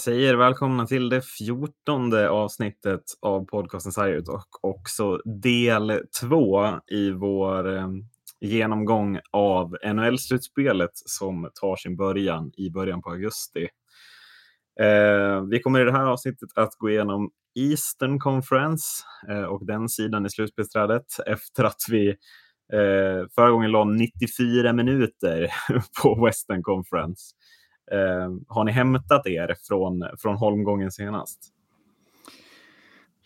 säger välkomna till det fjortonde avsnittet av podcasten Sajut och också del två i vår eh, genomgång av NHL-slutspelet som tar sin början i början på augusti. Eh, vi kommer i det här avsnittet att gå igenom Eastern Conference eh, och den sidan i slutspelsträdet efter att vi eh, förra gången la 94 minuter på Western Conference. Eh, har ni hämtat er från, från holmgången senast?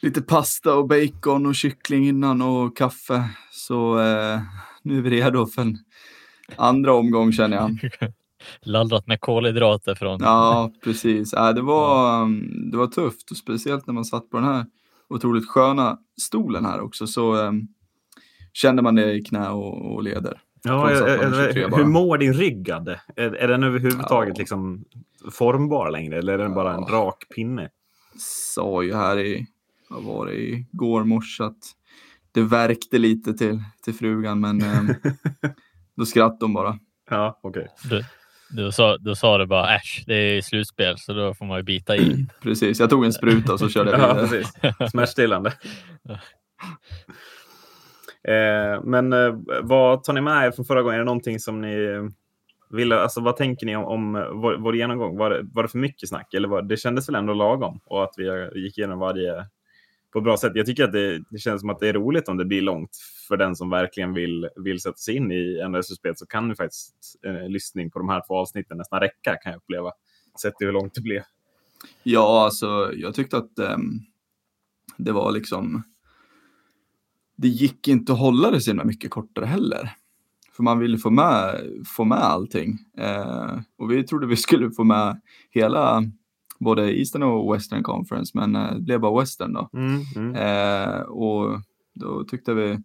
Lite pasta och bacon och kyckling innan och kaffe. Så eh, nu är vi redo för en andra omgång känner jag. Laddat med kolhydrater från... Ja, precis. Äh, det, var, mm, det var tufft, och speciellt när man satt på den här otroligt sköna stolen här också så um, kände man det i knä och, och leder. Ja, är, hur mår din rygg, Adde? Är, är den överhuvudtaget ja. liksom formbar längre eller är den ja. bara en rak pinne? Sa ju här i, vad var det, igår morse att det verkte lite till, till frugan, men um, då skrattade hon bara. Ja, okej. Okay. Du sa, då sa du bara äsch, det är slutspel så då får man ju bita i. precis, jag tog en spruta och så körde jag vidare. ja, precis. Smärtstillande. eh, men eh, vad tar ni med er från förra gången? Är det någonting som ni vill, alltså vad tänker ni om, om vår, vår genomgång? Var det, var det för mycket snack eller var, det kändes väl ändå lagom och att vi gick igenom varje på ett bra sätt. Jag tycker att det, det, känns som att det är roligt om det blir långt för den som verkligen vill, vill sätta sig in i NRS-spel så kan ju faktiskt eh, lyssning på de här två avsnitten nästan räcka kan jag uppleva. Sett hur långt det blev. Ja, alltså jag tyckte att um, det var liksom det gick inte att hålla det så himla mycket kortare heller. För man ville få med, få med allting. Eh, och vi trodde vi skulle få med hela både Eastern och Western Conference, men eh, det blev bara Western då. Mm, mm. Eh, och då tyckte vi,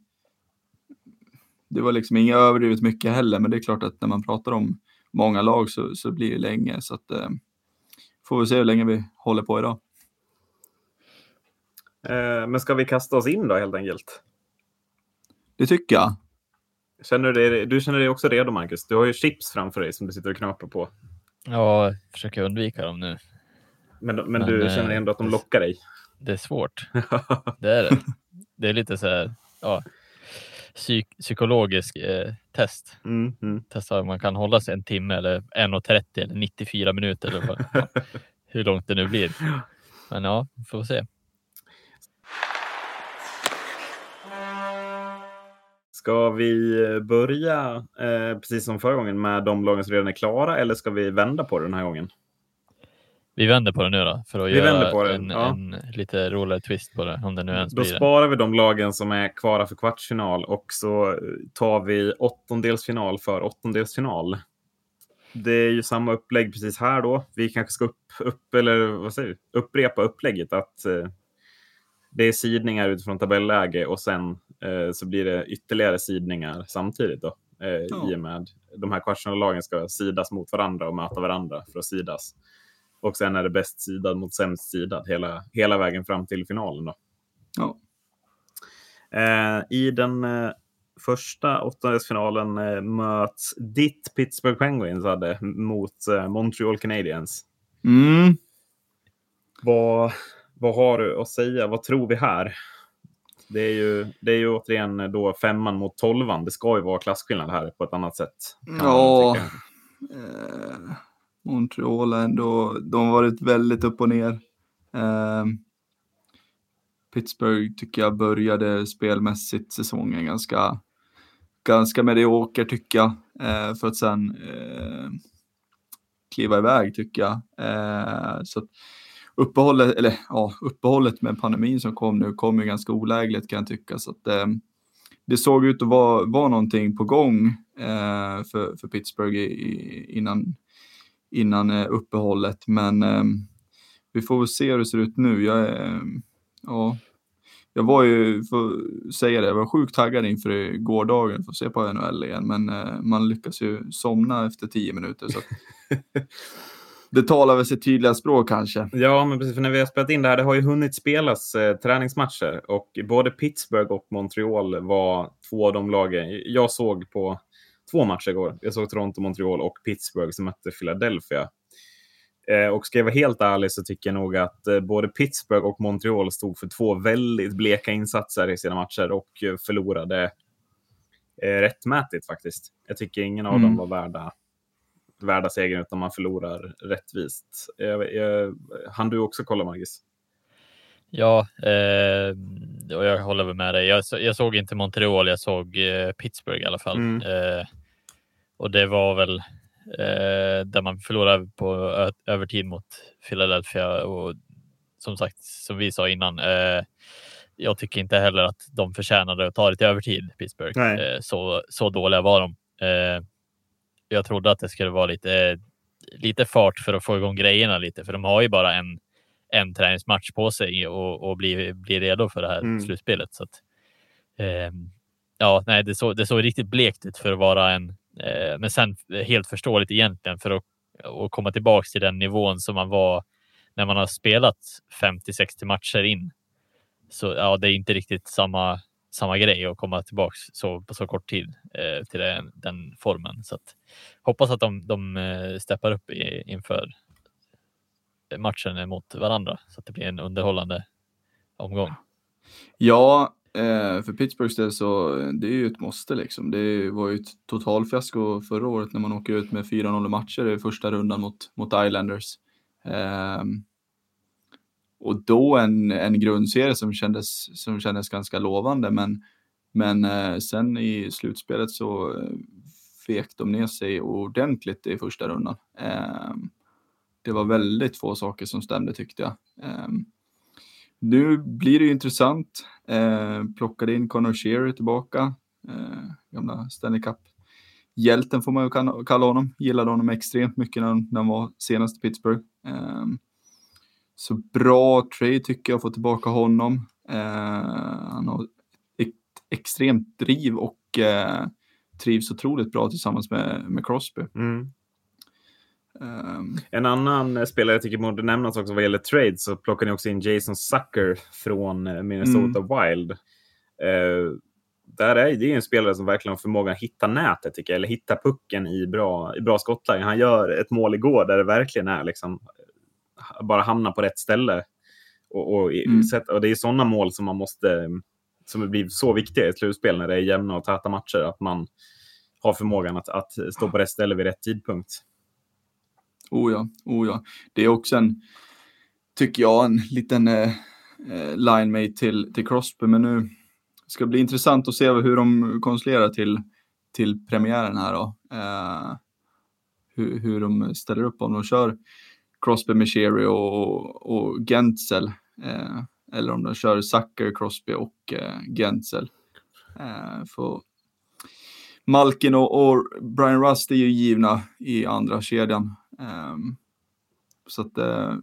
det var liksom inga överdrivet mycket heller, men det är klart att när man pratar om många lag så, så blir det länge. Så att, eh, får vi se hur länge vi håller på idag. Eh, men ska vi kasta oss in då helt enkelt? Det tycker jag. Känner du, dig, du känner dig också redo Marcus? Du har ju chips framför dig som du sitter och knaprar på. Ja, jag försöker undvika dem nu. Men, men, men du känner ändå att de lockar dig? Det är svårt. det är det. Det är lite så här, ja, psyk psykologisk eh, test. Mm, mm. Testa om man kan hålla sig en timme eller 1.30 eller 94 minuter. Eller ja, hur långt det nu blir. Men ja, vi får se. Ska vi börja, eh, precis som förra gången, med de lagen som redan är klara eller ska vi vända på det den här gången? Vi vänder på det nu då, för att vi göra en, ja. en, lite roligare twist på det, om det nu ens Då sparar vi de lagen som är klara för kvartsfinal och så tar vi åttondelsfinal för åttondelsfinal. Det är ju samma upplägg precis här då. Vi kanske ska upp, upp eller vad säger vi? upprepa upplägget att eh, det är sidningar utifrån tabelläge och sen eh, så blir det ytterligare sidningar samtidigt då. Eh, ja. I och med de här kvartsfinallagen ska sidas mot varandra och möta varandra för att sidas. Och sen är det bäst sidad mot sämst sidad hela, hela vägen fram till finalen. Då. Ja. Eh, I den eh, första åttondelsfinalen eh, möts ditt Pittsburgh Penguins hade, mot eh, Montreal Canadiens. Mm. Vad, vad har du att säga? Vad tror vi här? Det är ju, det är ju återigen då femman mot tolvan. Det ska ju vara klasskillnad här på ett annat sätt. Ja. Montreal ändå, de har varit väldigt upp och ner. Eh, Pittsburgh tycker jag började spelmässigt säsongen ganska, ganska medioker tycker jag. Eh, för att sen eh, kliva iväg tycker jag. Eh, så uppehållet, eller ja, uppehållet med pandemin som kom nu kom ju ganska olägligt kan jag tycka. Så att, eh, det såg ut att vara, vara någonting på gång eh, för, för Pittsburgh i, i, innan innan eh, uppehållet. Men eh, vi får väl se hur det ser ut nu. Jag, eh, ja, jag var ju, får säga det, jag var sjukt taggad inför gårdagen för att se på NHL igen. Men eh, man lyckas ju somna efter tio minuter. Så det talar väl sitt tydliga språk kanske. Ja, men precis. För när vi har spelat in det här, det har ju hunnit spelas eh, träningsmatcher och både Pittsburgh och Montreal var två av de lagen jag såg på två matcher igår. Jag såg Toronto, Montreal och Pittsburgh som mötte Philadelphia. Eh, och ska jag vara helt ärlig så tycker jag nog att eh, både Pittsburgh och Montreal stod för två väldigt bleka insatser i sina matcher och förlorade rättmätigt faktiskt. Jag tycker ingen av mm. dem var värda, värda segern utan man förlorar rättvist. Jag, jag, han du också kolla Margis? Ja, eh, och jag håller väl med dig. Jag, jag såg inte Montreal, jag såg eh, Pittsburgh i alla fall. Mm. Eh, och det var väl eh, där man förlorade på övertid mot Philadelphia och som sagt, som vi sa innan, eh, jag tycker inte heller att de förtjänade att ta det till övertid, Pittsburgh. Eh, så, så dåliga var de. Jag trodde att det skulle vara lite, lite fart för att få igång grejerna lite, för de har ju bara en, en träningsmatch på sig och, och bli, bli redo för det här mm. slutspelet. Så att, eh, ja, nej, det såg, det såg riktigt blekt ut för att vara en, eh, men sen helt förståeligt egentligen för att, att komma tillbaks till den nivån som man var när man har spelat 50-60 matcher in. Så ja, det är inte riktigt samma, samma grej och komma tillbaks så, på så kort tid eh, till den, den, formen. Så att, hoppas att de, de eh, steppar upp i, inför matchen mot varandra så att det blir en underhållande omgång. Ja, eh, för Pittsburghs del så det är ju ett måste liksom. Det var ju ett totalfiasko förra året när man åker ut med 4-0 matcher i första rundan mot, mot Islanders. Um, och då en, en grundserie som kändes, som kändes ganska lovande, men, men eh, sen i slutspelet så eh, vek de ner sig ordentligt i första rundan. Eh, det var väldigt få saker som stämde tyckte jag. Eh, nu blir det ju intressant. Eh, plockade in Connor Shearer tillbaka, eh, gamla Stanley Cup. Hjälten får man ju kalla honom. Gillade honom extremt mycket när, när han var senast i Pittsburgh. Eh, Eh, så bra trade tycker jag att få tillbaka honom. Eh, han har ett extremt driv och eh, trivs otroligt bra tillsammans med, med Crosby. Mm. Um, en annan spelare jag tycker borde nämnas också vad gäller trade så plockar ni också in Jason Sucker från eh, Minnesota mm. Wild. Uh, där är det är en spelare som verkligen har förmågan att hitta nätet, tycker jag, eller hitta pucken i bra, i bra skottlägen. Han gör ett mål igår där det verkligen är liksom bara hamna på rätt ställe. Och, och, mm. och det är sådana mål som man måste, som blir så viktiga i ett slutspel när det är jämna och täta matcher, att man har förmågan att, att stå på rätt ställe vid rätt tidpunkt. Oh ja, oh ja. Det är också en, tycker jag, en liten eh, eh line mate till, till Crosby, men nu ska det bli intressant att se hur de konstruerar till, till premiären här då. Eh, hur, hur de ställer upp om de kör Crosby med Sherry och, och Gentzel. Eh, eller om de kör Zucker, Crosby och eh, Gentzel. Eh, för Malkin och, och, Brian Rust är ju givna i andra kedjan. Ehm, så att eh,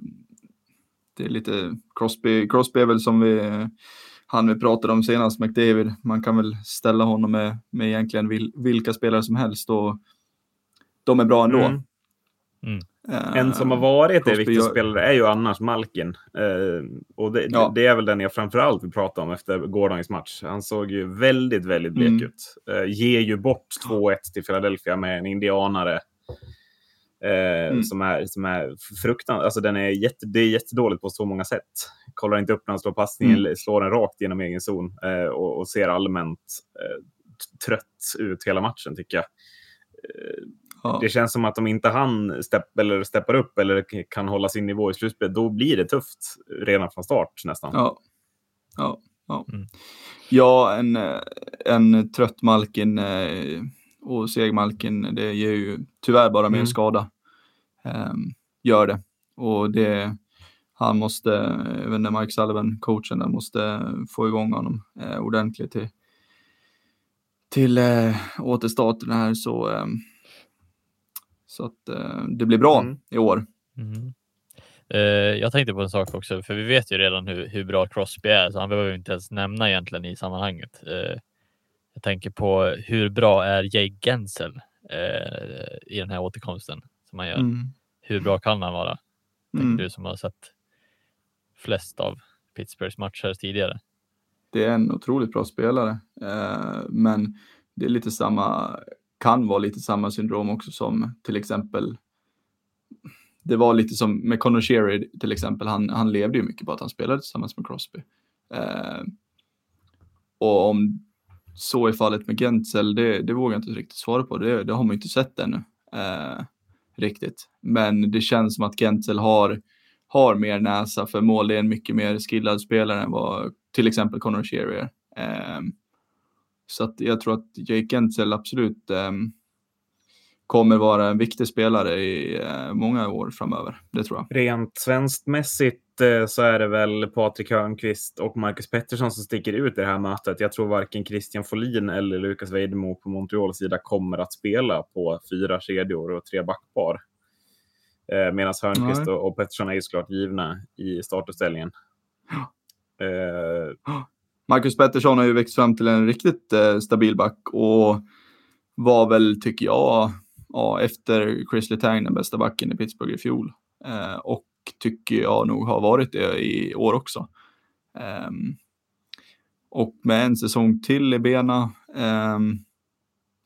det är lite Crosby, Crosby är väl som vi, han vi pratade om senast, McDavid. Man kan väl ställa honom med, med egentligen vil, vilka spelare som helst och de är bra ändå. Mm. Mm. Uh, en som har varit en viktig spelare är ju annars Malkin. Uh, och det, ja. det, är väl den jag framförallt vill prata om efter gårdagens match. Han såg ju väldigt, väldigt blek mm. ut. Uh, ger ju bort 2-1 till Philadelphia med en indianare. Mm. Som är, som är fruktansvärt. Alltså den är jätte, det är jättedåligt på så många sätt. Kollar inte upp när han slår passningen, mm. slår den rakt genom egen zon och, och, ser allmänt trött ut hela matchen tycker jag. Ja. Det känns som att om inte han stepp, eller steppar upp eller kan hålla sin nivå i slutspelet, då blir det tufft redan från start nästan. Ja, ja, ja. Mm. ja en, en trött Malkin eh, och seg Malkin, det ger ju tyvärr bara mer mm. skada. Um, gör det. Och det, han måste, jag vet inte, Mike Sullivan, coachen, där, måste få igång honom eh, ordentligt till, till eh, återstarten här. Så eh, så att eh, det blir bra mm. i år. Mm. Eh, jag tänkte på en sak också, för vi vet ju redan hur, hur bra Crosby är, så han behöver inte ens nämna egentligen i sammanhanget. Eh, jag tänker på hur bra är Jay Gensel eh, i den här återkomsten som han gör? Mm. Hur bra kan han vara? Tänker mm. du som har sett flest av Pittsburghs matcher tidigare. Det är en otroligt bra spelare, eh, men det är lite samma kan vara lite samma syndrom också som till exempel det var lite som med Conor Sherry till exempel, han, han levde ju mycket på att han spelade tillsammans med Crosby. Eh, och om så är fallet med Gentzel, det, det vågar jag inte riktigt svara på. Det, det har man ju inte sett ännu. Eh, riktigt. Men det känns som att Gentzel har, har mer näsa för mål. Det är en mycket mer skillad spelare än vad till exempel Conor Sherry är. Eh, så att jag tror att Jake Gentzel absolut eh, kommer vara en viktig spelare i eh, många år framöver. Det tror jag. Rent svenskmässigt eh, så är det väl Patrik Hörnqvist och Marcus Pettersson som sticker ut i det här mötet. Jag tror varken Christian Folin eller Lukas Weidemo på Montreals sida kommer att spela på fyra kedjor och tre backpar. Eh, Medan Hörnqvist och, och Pettersson är ju såklart givna i startuppställningen. Ja. Marcus Pettersson har ju växt fram till en riktigt eh, stabil back och var väl, tycker jag, ja, efter Chris Letang den bästa backen i Pittsburgh i fjol. Eh, och tycker jag nog har varit det i år också. Eh, och med en säsong till i bena, eh,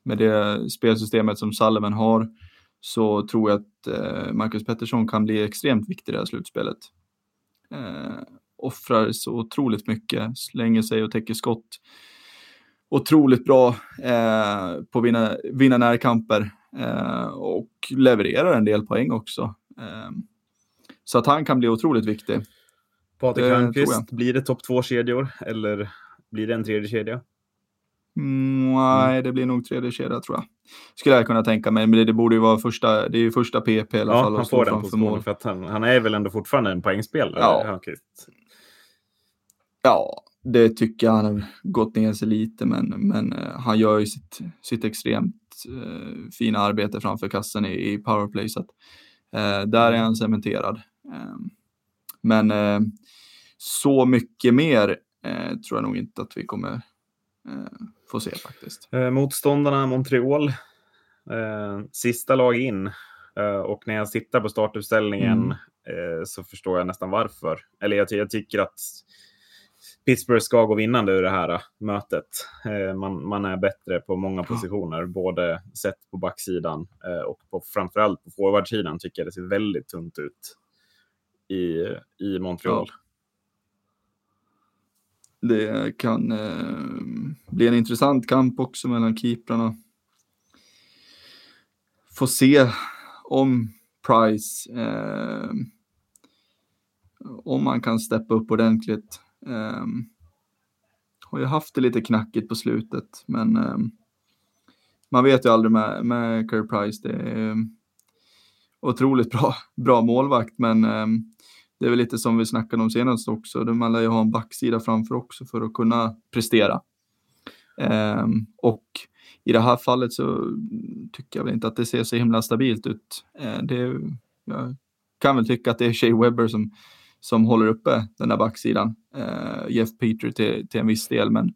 med det spelsystemet som Sullivan har, så tror jag att eh, Marcus Pettersson kan bli extremt viktig i det här slutspelet. Ehm, Eh, offrar så otroligt mycket, slänger sig och täcker skott. Otroligt bra eh, på att vinna, vinna närkamper eh, och levererar en del poäng också. Eh, så att han kan bli otroligt viktig. Patrik Hörnqvist, blir det topp två kedjor eller blir det en tredje kedja? Mm, nej, det blir nog tredje kedja tror jag. Skulle jag kunna tänka mig, men det, det borde ju vara första, det är ju första PP i alla ja, fall. han får den positionen för att han, han är väl ändå fortfarande en poängspelare, ja. Hörnqvist. Ja, det tycker jag. Han har gått ner sig lite, men, men uh, han gör ju sitt, sitt extremt uh, fina arbete framför kassen i, i powerplay. Så att, uh, där är han cementerad. Ehm, men så mycket mer tror jag nog inte att vi kommer få se faktiskt. motståndarna Montreal, sista lag in. och när jag tittar på startuppställningen mm. så förstår jag nästan varför. Eller jag, jag tycker att Pittsburgh ska gå vinnande ur det här äh, mötet. Eh, man, man är bättre på många positioner, både sett på backsidan eh, och på, framförallt på forwardsidan tycker jag det ser väldigt tunt ut i, i Montreal. Ja. Det kan eh, bli en intressant kamp också mellan keeprarna. Få se om Price, eh, om man kan steppa upp ordentligt. Um, har ju haft det lite knackigt på slutet, men um, man vet ju aldrig med, med Curry Price. Det är um, otroligt bra, bra målvakt, men det är väl lite som vi snackade om senast också. Man lär ju ha en backsida framför också för att kunna prestera. och i det här fallet så tycker jag väl inte att det ser så himla stabilt ut. Uh, det, jag kan väl tycka att det är Shea Webber som som håller uppe den där backsidan. Eh, Jeff Peter till, till en viss del, men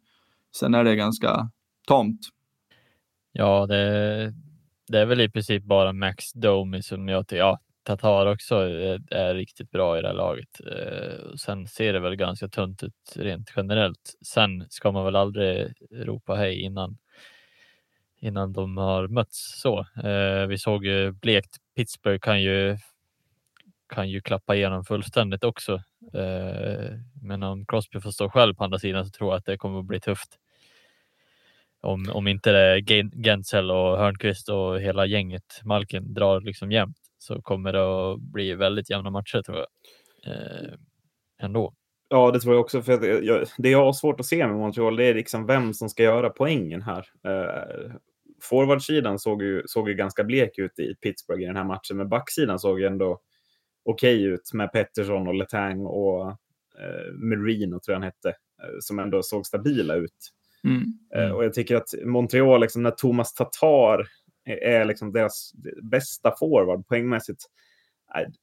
sen är det ganska tomt. Ja, det, det är väl i princip bara Max Domi som jag tycker, ja, Tatar också är, är, riktigt bra i det här laget. Eh, sen ser det väl ganska tunt ut rent generellt. Sen ska man väl aldrig ropa hej innan innan de har mötts så. Eh, vi såg ju blekt Pittsburgh kan ju kan ju klappa igenom fullständigt också. Eh, men om Crosby får stå själv på andra sidan så tror jag att det kommer att bli tufft. Om, om inte det Gensel och Hörnqvist och hela gänget, Malkin, drar liksom jämnt så kommer det att bli väldigt jämna matcher tror jag. Eh, ändå. Ja, det tror jag också. För jag, det jag har svårt att se med Montreal, det är liksom vem som ska göra poängen här. Eh, forwardsidan såg ju, såg ju ganska blek ut i Pittsburgh i den här matchen, men backsidan såg ju ändå okej okay ut med Pettersson och Letang och eh, Merino, tror jag han hette, eh, som ändå såg stabila ut. Mm. Mm. och jag tycker att Montreal, liksom, när Thomas Tatar är liksom deras bästa forward poängmässigt,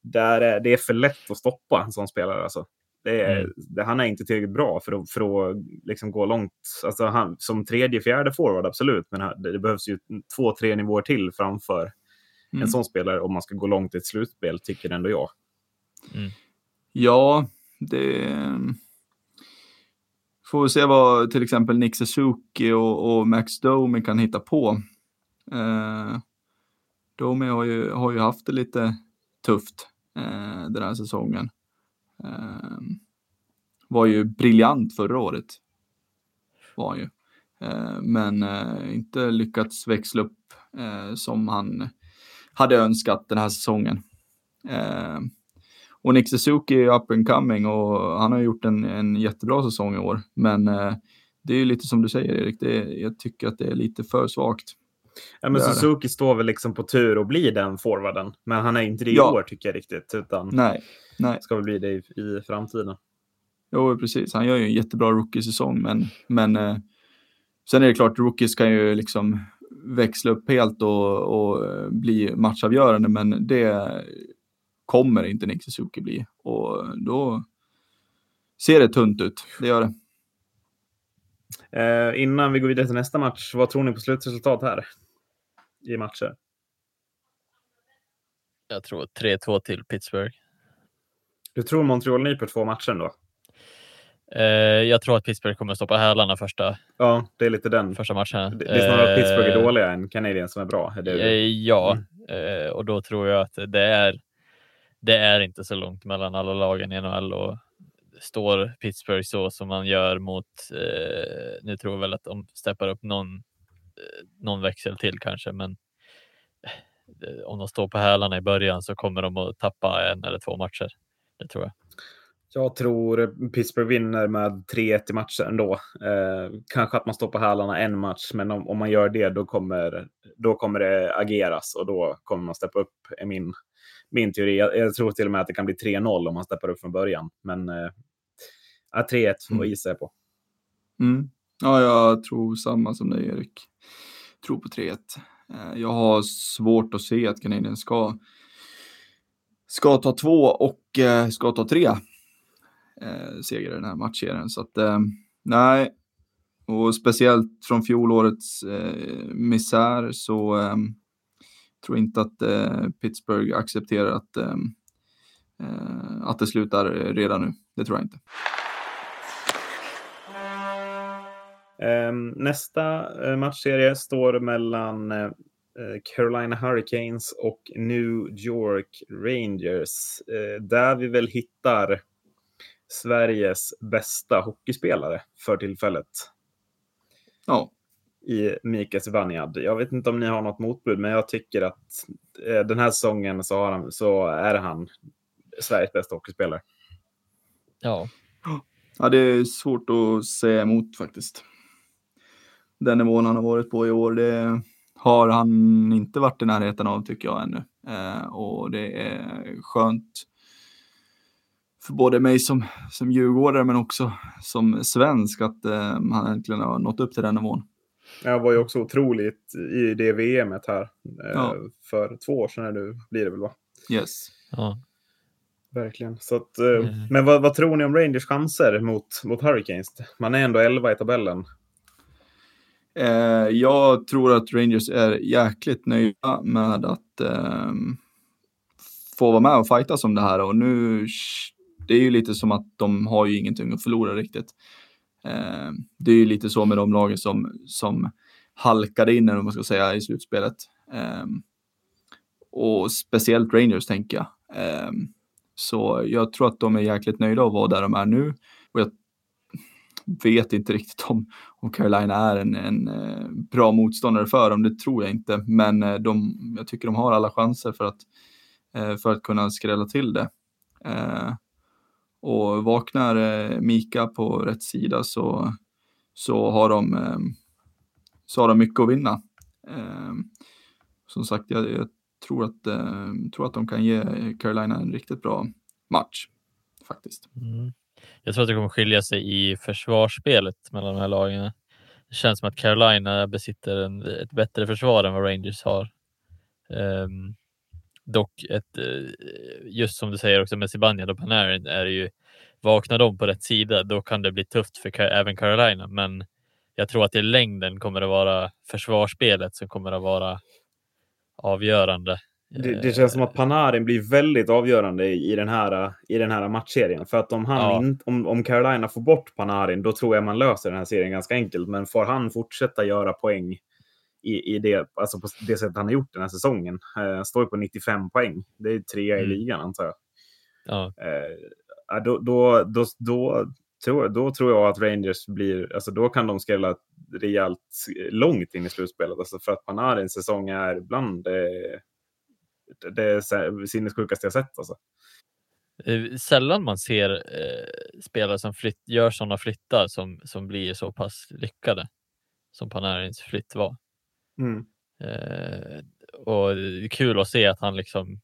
där är, det är för lätt att stoppa en sån spelare. Alltså. Är, mm. det, han är inte tillräckligt bra för att, för att liksom gå långt. Alltså han, som tredje, fjärde forward, absolut. Men det, det behövs ju två, tre nivåer till framför mm. en sån spelare om man ska gå långt i ett slutspel, tycker ändå jag. Mm. Ja, det får vi se vad till exempel Nick Suzuki och, och Max Domi kan hitta på. Eh, Domi har ju, har ju haft det lite tufft eh, den här säsongen. Eh, var ju briljant förra året. Var ju. Eh, men eh, inte lyckats växla upp eh, som han hade önskat den här säsongen. Och Nick Suzuki är up and coming och han har gjort en, en jättebra säsong i år. Men det är lite som du säger Erik, det är, jag tycker att det är lite för svagt. Ja, men Suzuki står väl liksom på tur att bli den forwarden. Men han är inte det i ja. år tycker jag riktigt. Utan nej, nej. ska väl bli det i, i framtiden. Jo, precis. Han gör ju en jättebra rookie-säsong, men, men eh, sen är det klart, rookies kan ju liksom växla upp helt och, och eh, bli matchavgörande, men det kommer inte Nick Suzuki bli och då ser det tunt ut. Det gör det. Eh, innan vi går vidare till nästa match, vad tror ni på slutresultat här i matcher? Jag tror 3-2 till Pittsburgh. Du tror Montreal nyper två matcher då? Eh, jag tror att Pittsburgh kommer att stoppa hälarna första, ja, det är lite den. första matchen. Det, det är snarare att Pittsburgh är eh, dåliga än Canadiens som är bra. Är det eh, ja, mm. och då tror jag att det är, det är inte så långt mellan alla lagen i NHL och står Pittsburgh så som man gör mot, nu tror jag väl att de steppar upp någon, någon växel till kanske, men om de står på hälarna i början så kommer de att tappa en eller två matcher. Det tror jag. Jag tror Pittsburgh vinner med 3-1 i matchen ändå. Eh, kanske att man står på hälarna en match, men om, om, man gör det då kommer, då kommer det ageras och då kommer man steppa upp, är min, min teori. Jag, jag tror till och med att det kan bli 3-0 om man steppar upp från början. Men eh, 3-1 mm. gissar jag på. Mm. Ja, jag tror samma som dig Erik. Tror på 3-1. Eh, jag har svårt att se att Canadiens ska ska ta två och eh, ska ta tre eh, seger i den här matchserien. Så att eh, nej, och speciellt från fjolårets eh, misär så eh, tror inte att eh, Pittsburgh accepterar att, eh, eh att det slutar redan nu. Det tror jag inte. Ehm, nästa eh, matchserie står mellan eh, Carolina Hurricanes och New York Rangers. Där vi väl hittar Sveriges bästa hockeyspelare för tillfället. Ja. I Mika Zibanejad. Jag vet inte om ni har något motbud, men jag tycker att eh, den här säsongen så, han, så är han Sveriges bästa hockeyspelare. Ja. Ja, det är svårt att säga emot faktiskt. Den nivån han har varit på i år, det har han inte varit i närheten av tycker jag ännu. Eh, och det är skönt för både mig som, som djurgårdare men också som svensk att eh, han äntligen har nått upp till den nivån. Jag var ju också otroligt i det VMet här. Eh, ja. För två år sedan nu blir det väl va? Yes. Ja. Verkligen. Så att, eh, mm. Men vad, vad, tror ni om Rangers chanser mot, mot Hurricanes? Man är ändå 11 i tabellen. Eh, jag tror att Rangers är jäkligt nöjda med att eh, få vara med och fightas om det här och nu det är ju lite som att de har ju ingenting att förlora riktigt. Eh, det är ju lite så med de lagen som, som halkade in, om man ska säga, i slutspelet. Eh, och speciellt Rangers tänker jag. Eh, så jag tror att de är jäkligt nöjda att vara där de är nu. Och jag vet inte riktigt om, om Carolina är en, en eh, bra motståndare för dem, det tror jag inte. Men eh, de, jag tycker de har alla chanser för att, eh, för att kunna skrälla till det. Och vaknar eh, Mika på rätt sida så, så, har de, eh, så har de mycket att vinna. Eh, som sagt, jag, jag tror, att, eh, tror att de kan ge Carolina en riktigt bra match faktiskt. Mm. Jag tror att det kommer skilja sig i försvarsspelet mellan de här lagen. Det känns som att Carolina besitter en, ett bättre försvar än vad Rangers har. Um, Dock, ett, eh, just som du säger också med Zibanejad och Panarin är det ju vaknar de på rätt sida, då kan det bli tufft för även Carolina. Men jag tror att i längden kommer det vara försvarsspelet som kommer att vara avgörande. Det, det känns som att Panarin blir väldigt avgörande i, den här, i den här matchserien. För att om, han ja. in, om, om Carolina får bort Panarin, då tror jag man löser den här serien ganska enkelt. Men får han fortsätta göra poäng i, i det, alltså på det sättet han har gjort den här säsongen. Eh, står på 95 poäng. Det är trea mm. i ligan antar jag. Ja. Eh, då, då, då, då, tror, då tror jag att Rangers blir, alltså då kan de skrälla rejält långt in i slutspelet. Alltså för att Panarins säsong är bland det, det sinnessjukaste jag sett. Alltså. Eh, sällan man ser eh, spelare som flytt, gör sådana flyttar som, som blir så pass lyckade som Panarins flytt var. Mm. Eh, och det är kul att se att han liksom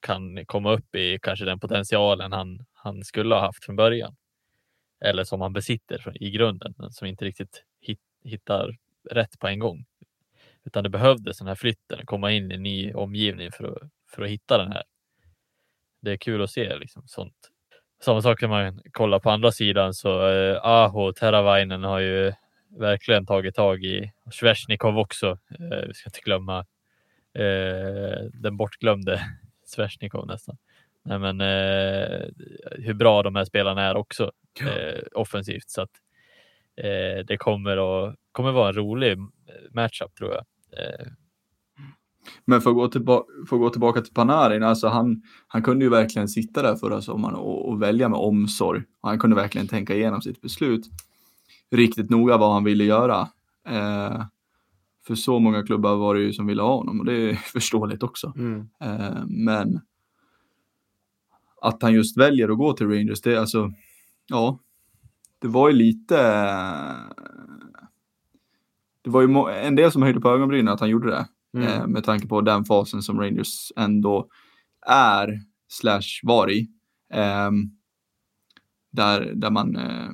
kan komma upp i kanske den potentialen han, han skulle ha haft från början. Eller som han besitter i grunden, men som inte riktigt hit, hittar rätt på en gång. Utan det behövdes den här flytten, komma in i en ny omgivning för att, för att hitta den här. Det är kul att se liksom sånt. Samma sak kan man kolla på andra sidan så eh, Aho Teravainen har ju verkligen tagit tag i. Svesjnikov också. Eh, vi ska inte glömma eh, den bortglömde Svesjnikov nästan. Nej, men eh, hur bra de här spelarna är också offensivt så att det kommer att kommer vara en rolig matchup tror jag. Men för att, gå tillba för att gå tillbaka till Panarin, alltså han, han kunde ju verkligen sitta där förra sommaren och, och välja med omsorg. Och han kunde verkligen tänka igenom sitt beslut riktigt noga vad han ville göra. Eh, för så många klubbar var det ju som ville ha honom och det är förståeligt också. Mm. Eh, men att han just väljer att gå till Rangers, det är alltså, ja, det var ju lite, det var ju en del som höjde på ögonbrynen att han gjorde det. Mm. Eh, med tanke på den fasen som Rangers ändå är, slash var i. Eh, där, där man eh,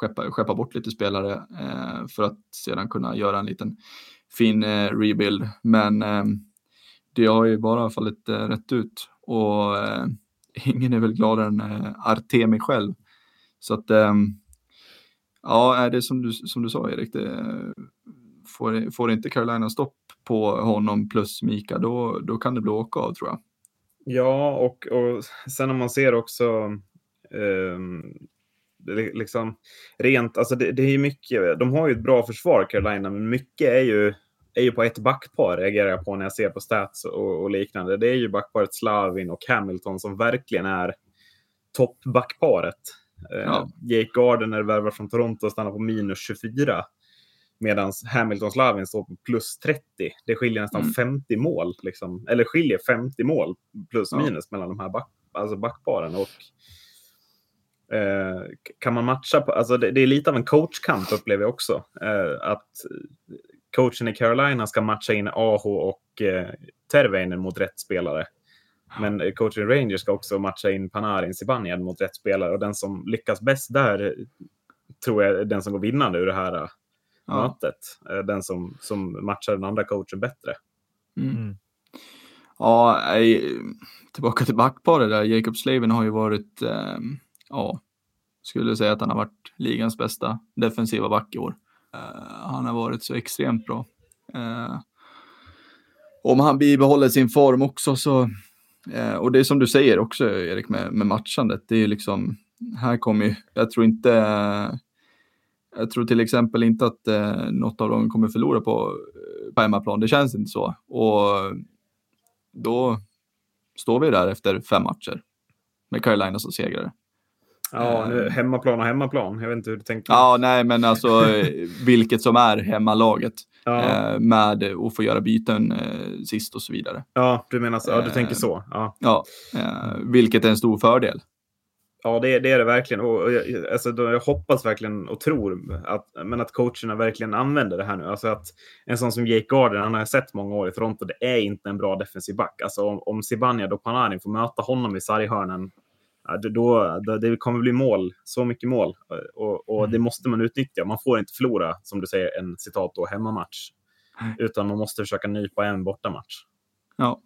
skeppa, skeppa bort lite spelare eh, för att sedan kunna göra en liten fin eh, rebuild. Men eh, det har ju bara fallit eh, rätt ut och eh, ingen är väl gladare än eh, Artemi själv. Så att eh, ja, är det som du, som du sa Erik, det, får, får inte Carolina stopp på honom plus Mika, då, då kan det bli åka av tror jag. Ja, och, och sen om man ser också eh, liksom, rent, alltså det, det är mycket, de har ju ett bra försvar Carolina, men mycket är ju, är ju på ett backpar reagerar jag på när jag ser på stats och, och liknande. Det är ju backparet Slavin och Hamilton som verkligen är toppbackparet. Eh, ja. Jake Gardner värvar från Toronto och stannar på minus 24. Medan Hamilton Slavin står på plus 30. Det skiljer nästan mm. 50 mål. Liksom. Eller skiljer 50 mål plus minus ja. mellan de här back, alltså backparen. Och Eh, kan man matcha på, alltså det, det, är lite av en coachkamp upplever jag också. Eh, att coachen i Carolina ska matcha in Aho och eh, Terveinen mot rätt spelare. Men coachen i Rangers ska också matcha in Panarin Zibanejad mot rätt spelare och den som lyckas bäst där tror jag är den som går vinnande ur det här ja. mötet. Eh, den som, som matchar den andra coachen bättre. Mm. mm. Ja, tillbaka till backparet där. Jacob Slavin har ju varit um ja, skulle säga att han har varit ligans bästa defensiva back i år. Uh, han har varit så extremt bra. Uh, om han bibehåller sin form också så, uh, och det är som du säger också Erik med, med matchandet, det är liksom, här kommer ju, jag tror inte, jag tror till exempel inte att uh, något av dem kommer förlora på, på hemmaplan, det känns inte så. Och då står vi där efter fem matcher med Carolina som segrare. Ja, nu, ehm. hemmaplan och hemmaplan. Jag vet inte hur du tänker. Ja, nej, men alltså vilket som är hemmalaget. Ja. Eh, med att få göra byten eh, sist och så vidare. Ja, du menar så. Ja, du tänker så. Ja, ja eh, vilket är en stor fördel. Ja, det, det är det verkligen. Och, jag, alltså, jag hoppas verkligen och tror att, men att coacherna verkligen använder det här nu. Alltså att en sån som Jake Gardner, han har jag sett många år i Toronto, det är inte en bra defensiv back. Alltså om, om Zibanejad och Panarin får möta honom i sarghörnen då, då, det kommer bli mål, så mycket mål. Och, och mm. det måste man utnyttja. Man får inte förlora, som du säger, en citat då, hemmamatch. Mm. Utan man måste försöka nypa en bortamatch. Ja.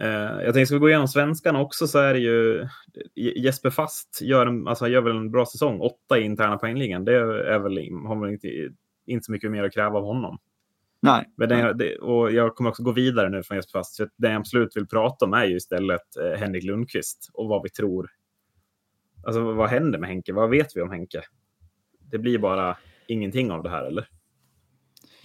Eh, jag tänkte, ska vi gå igenom svenskarna också, så är det ju Jesper Fast gör, en, alltså, gör väl en bra säsong. Åtta i interna poängligan. Det är väl, har man inte, inte så mycket mer att kräva av honom. Nej. Men den, det, och jag kommer också gå vidare nu från Jesper Fast. För den jag absolut vill prata om är ju istället eh, Henrik Lundqvist och vad vi tror. Alltså vad händer med Henke? Vad vet vi om Henke? Det blir bara ingenting av det här, eller?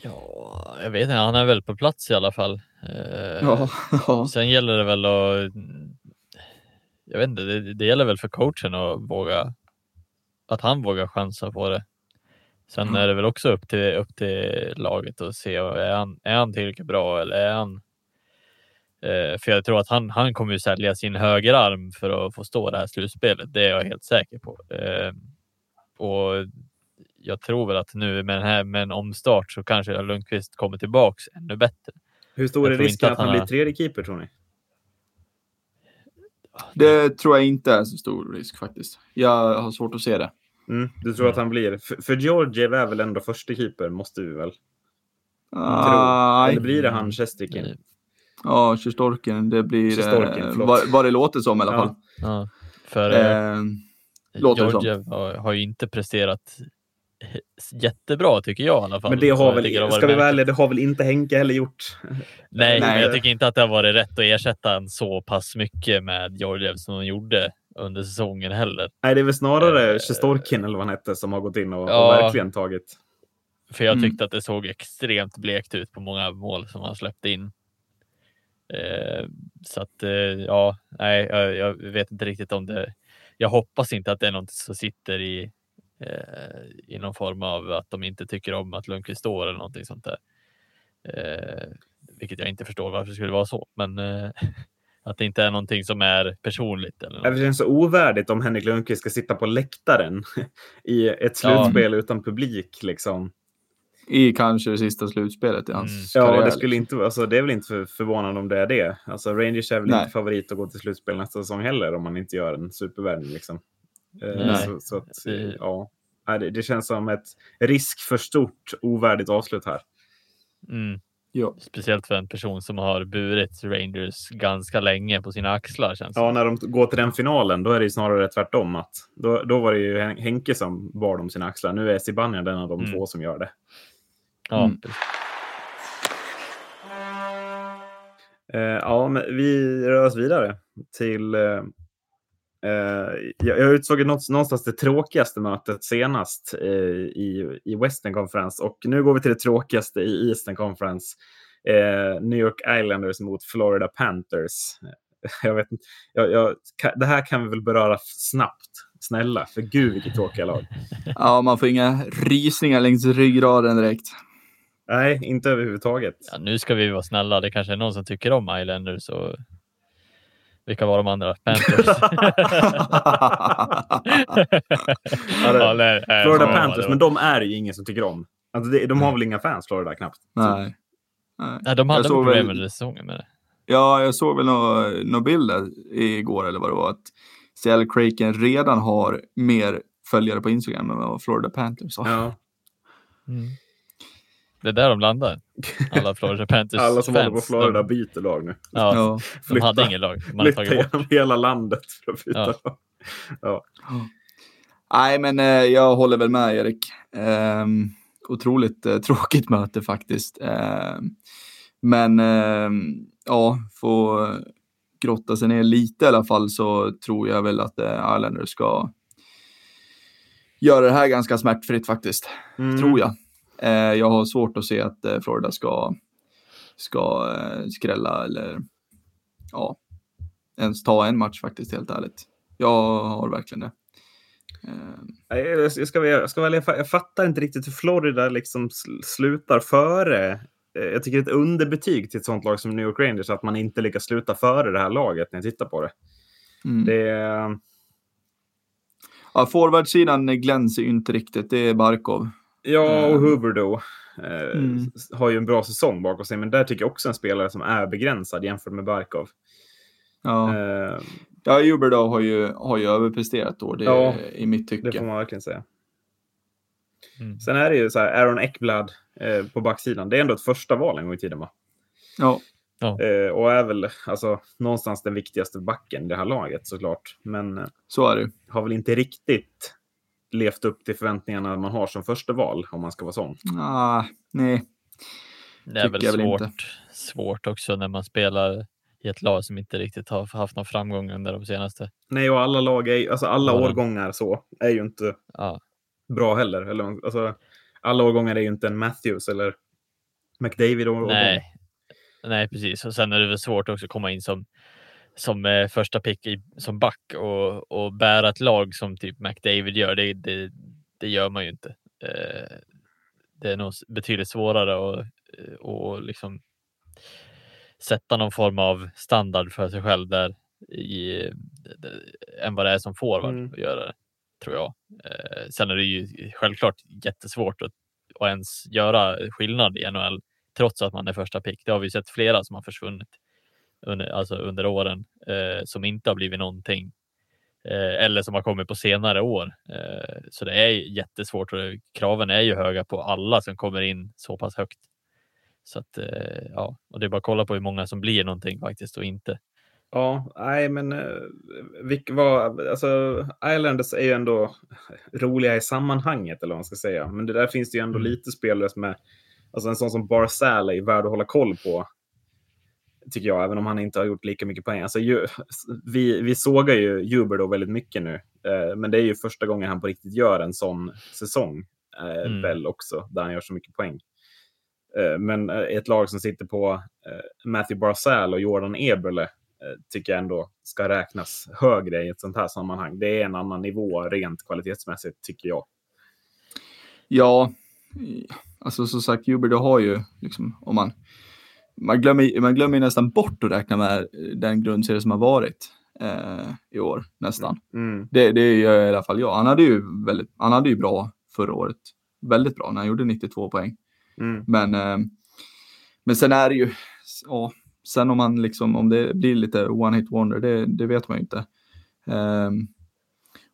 Ja, jag vet inte. Han är väl på plats i alla fall. Eh, ja, ja. Sen gäller det väl att jag vet inte, det, det gäller väl för coachen att våga, att han vågar chansa på det. Sen mm. är det väl också upp till, upp till laget att se, är han, är han tillräckligt bra eller är han eh, för jag tror att han, han kommer ju sälja sin högerarm för att få stå det här slutspelet. Det är jag helt säker på. Eh, och jag tror väl att nu med, den här, med en omstart så kanske Lundqvist kommer tillbaks ännu bättre. Hur stor är risken att han, han blir tredje keeper tror ni? Det tror jag inte är så stor risk faktiskt. Jag har svårt att se det. Mm, du tror att han blir? För, för Georgiev är väl ändå första keeper, måste vi väl? Ah, Eller blir det han Shestrikin? Ja, Sherstorken. Det blir eh, vad, vad det låter som i alla fall. Ja, för eh, eh Georgiev har, har ju inte presterat jättebra tycker jag i alla fall. Men det har väl, ska vi välja, det har väl inte Henke heller gjort? Nej, Nej. jag tycker inte att det har varit rätt att ersätta en så pass mycket med Georgiev som de gjorde under säsongen heller. Nej, det är väl snarare uh, Sjestorkin eller vad han hette som har gått in och, ja, och verkligen tagit. För jag mm. tyckte mm. att det såg extremt blekt ut på många mål som han släppte in. Uh, så att uh, ja, nej, jag, jag, vet inte riktigt om det. Jag hoppas inte att det är något som sitter i eh, i någon form av att de inte tycker om att Lundqvist står eller någonting sånt där. Eh, vilket jag inte förstår varför det skulle vara så, men eh, att det inte är någonting som är personligt. Eller det känns så ovärdigt om Henrik Lundqvist ska sitta på läktaren i ett slutspel ja. utan publik. Liksom. I kanske det sista slutspelet i hans mm. karriär. Ja, det, skulle liksom. inte, alltså, det är väl inte för, förvånande om det är det. Alltså, Rangers är väl Nej. inte favorit att gå till slutspel nästa säsong heller om man inte gör en supervärvning. Liksom. Eh, så, så att, ja. Det, det känns som ett risk för stort ovärdigt avslut här. Mm. Ja. Speciellt för en person som har burit Rangers ganska länge på sina axlar. Känns ja, när de går till den finalen, då är det snarare tvärtom. Att då, då var det ju Henke som bar dem sina axlar. Nu är Zibanejad den av de mm. två som gör det. Ja, mm. Uh, ja, men vi rör oss vidare till Uh, jag, jag utsåg någonstans det tråkigaste mötet senast uh, i, i Western Conference och nu går vi till det tråkigaste i Eastern Conference. Uh, New York Islanders mot Florida Panthers. jag vet jag, jag, det här kan vi väl beröra snabbt. Snälla, för gud vilket tråkiga lag. ja, man får inga rysningar längs ryggraden direkt. Nej, inte överhuvudtaget. Ja, nu ska vi vara snälla. Det kanske är någon som tycker om Islanders. Och vilka var de andra? Panthers. ja, det, ja, nej, Florida Panthers, men de är ju ingen som tycker om. Alltså, det, de har väl inga fans, Florida, knappt. Nej. nej. de hade problem under säsongen med det. Ja, jag såg väl några nå bilder igår eller vad det var. Att Seattle Kraken redan har mer följare på Instagram än vad Florida Panthers har. Ja. Mm. Det är där de landar. Alla Florida Panthers Alla som håller på Florida de... byter lag nu. Ja, ja. de hade ingen lag. Man flytta genom hela landet för att byta ja. lag. Ja. Nej, men eh, jag håller väl med Erik. Eh, otroligt eh, tråkigt möte faktiskt. Ehm, men ehm, ja, få grotta sig ner lite i alla fall så tror jag väl att eh, Islanders ska göra det här ganska smärtfritt faktiskt. Mm. Tror jag. Eh, jag har svårt att se att eh, Florida ska, ska eh, skrälla eller ja, ens ta en match faktiskt helt ärligt. Jag har verkligen det. Jag ska, jag ska välja, jag fattar inte riktigt hur Florida liksom slutar före. Jag tycker ett underbetyg till ett sånt lag som New York Rangers att man inte lyckas sluta före det här laget när jag tittar på det. Mm. Det Ja, forwardsidan glänser ju inte riktigt. Det är Barkov. Ja, och ehm. Huberdo eh, mm. har ju en bra säsong bakom sig, men där tycker jag också en spelare som är begränsad jämfört med Barkov. Ja, eh, ja Huberdo har ju, har ju överpresterat då, det, ja, i mitt tycke. Det får man verkligen säga. Mm. Sen är det ju så här, Aaron Ekblad eh, på backsidan. Det är ändå ett första val en gång i tiden, va? Ja. ja. Eh, och är väl alltså, någonstans den viktigaste backen i det här laget såklart. Men eh, så är det. har väl inte riktigt levt upp till förväntningarna man har som första val om man ska vara sån? Ah, nej. Det är väl svårt, väl svårt också när man spelar i ett lag som inte riktigt har haft någon framgång under de senaste. Nej, och alla lag, är, alltså alla ja. årgångar så är ju inte ja. bra heller. Eller, alltså, alla årgångar är ju inte en Matthews eller McDavid. Och, Nej. Nej, precis. Och sen är det väl svårt också att komma in som som eh, första pick i, som back och, och bära ett lag som typ McDavid gör, det, det, det gör man ju inte. Eh, det är nog betydligt svårare att och liksom sätta någon form av standard för sig själv där i, än vad det är som forward mm. att göra det, tror jag. Eh, sen är det ju självklart jättesvårt att, att ens göra skillnad i NHL trots att man är första pick. Det har vi sett flera som har försvunnit under, alltså under åren eh, som inte har blivit någonting eh, eller som har kommit på senare år. Eh, så det är jättesvårt och kraven är ju höga på alla som kommer in så pass högt. Så att eh, ja, och det är bara att kolla på hur många som blir någonting faktiskt och inte. Ja, nej men eh, vilk, vad, alltså, Islanders är ju ändå roliga i sammanhanget eller vad man ska säga. Men det där finns det ju ändå mm. lite spelare som är, alltså en sån som Barzal är värd att hålla koll på. Tycker jag, även om han inte har gjort lika mycket poäng. Alltså, ju, vi, vi sågar ju Juber då väldigt mycket nu. Eh, men det är ju första gången han på riktigt gör en sån säsong. Eh, mm. Väl också, där han gör så mycket poäng. Eh, men eh, ett lag som sitter på eh, Matthew Barzal och Jordan Eberle tycker jag ändå ska räknas högre i ett sånt här sammanhang. Det är en annan nivå rent kvalitetsmässigt, tycker jag. Ja, alltså som sagt, Juber, du har ju liksom, om man, man glömmer, man glömmer nästan bort att räkna med den grundserie som har varit eh, i år, nästan. Mm. Det, det gör i alla fall jag. Han hade ju väldigt, han hade ju bra förra året. Väldigt bra när han gjorde 92 poäng. Mm. Men, eh, men sen är det ju, ja, sen om man liksom, om det blir lite one hit wonder, det, det vet man ju inte. Eh,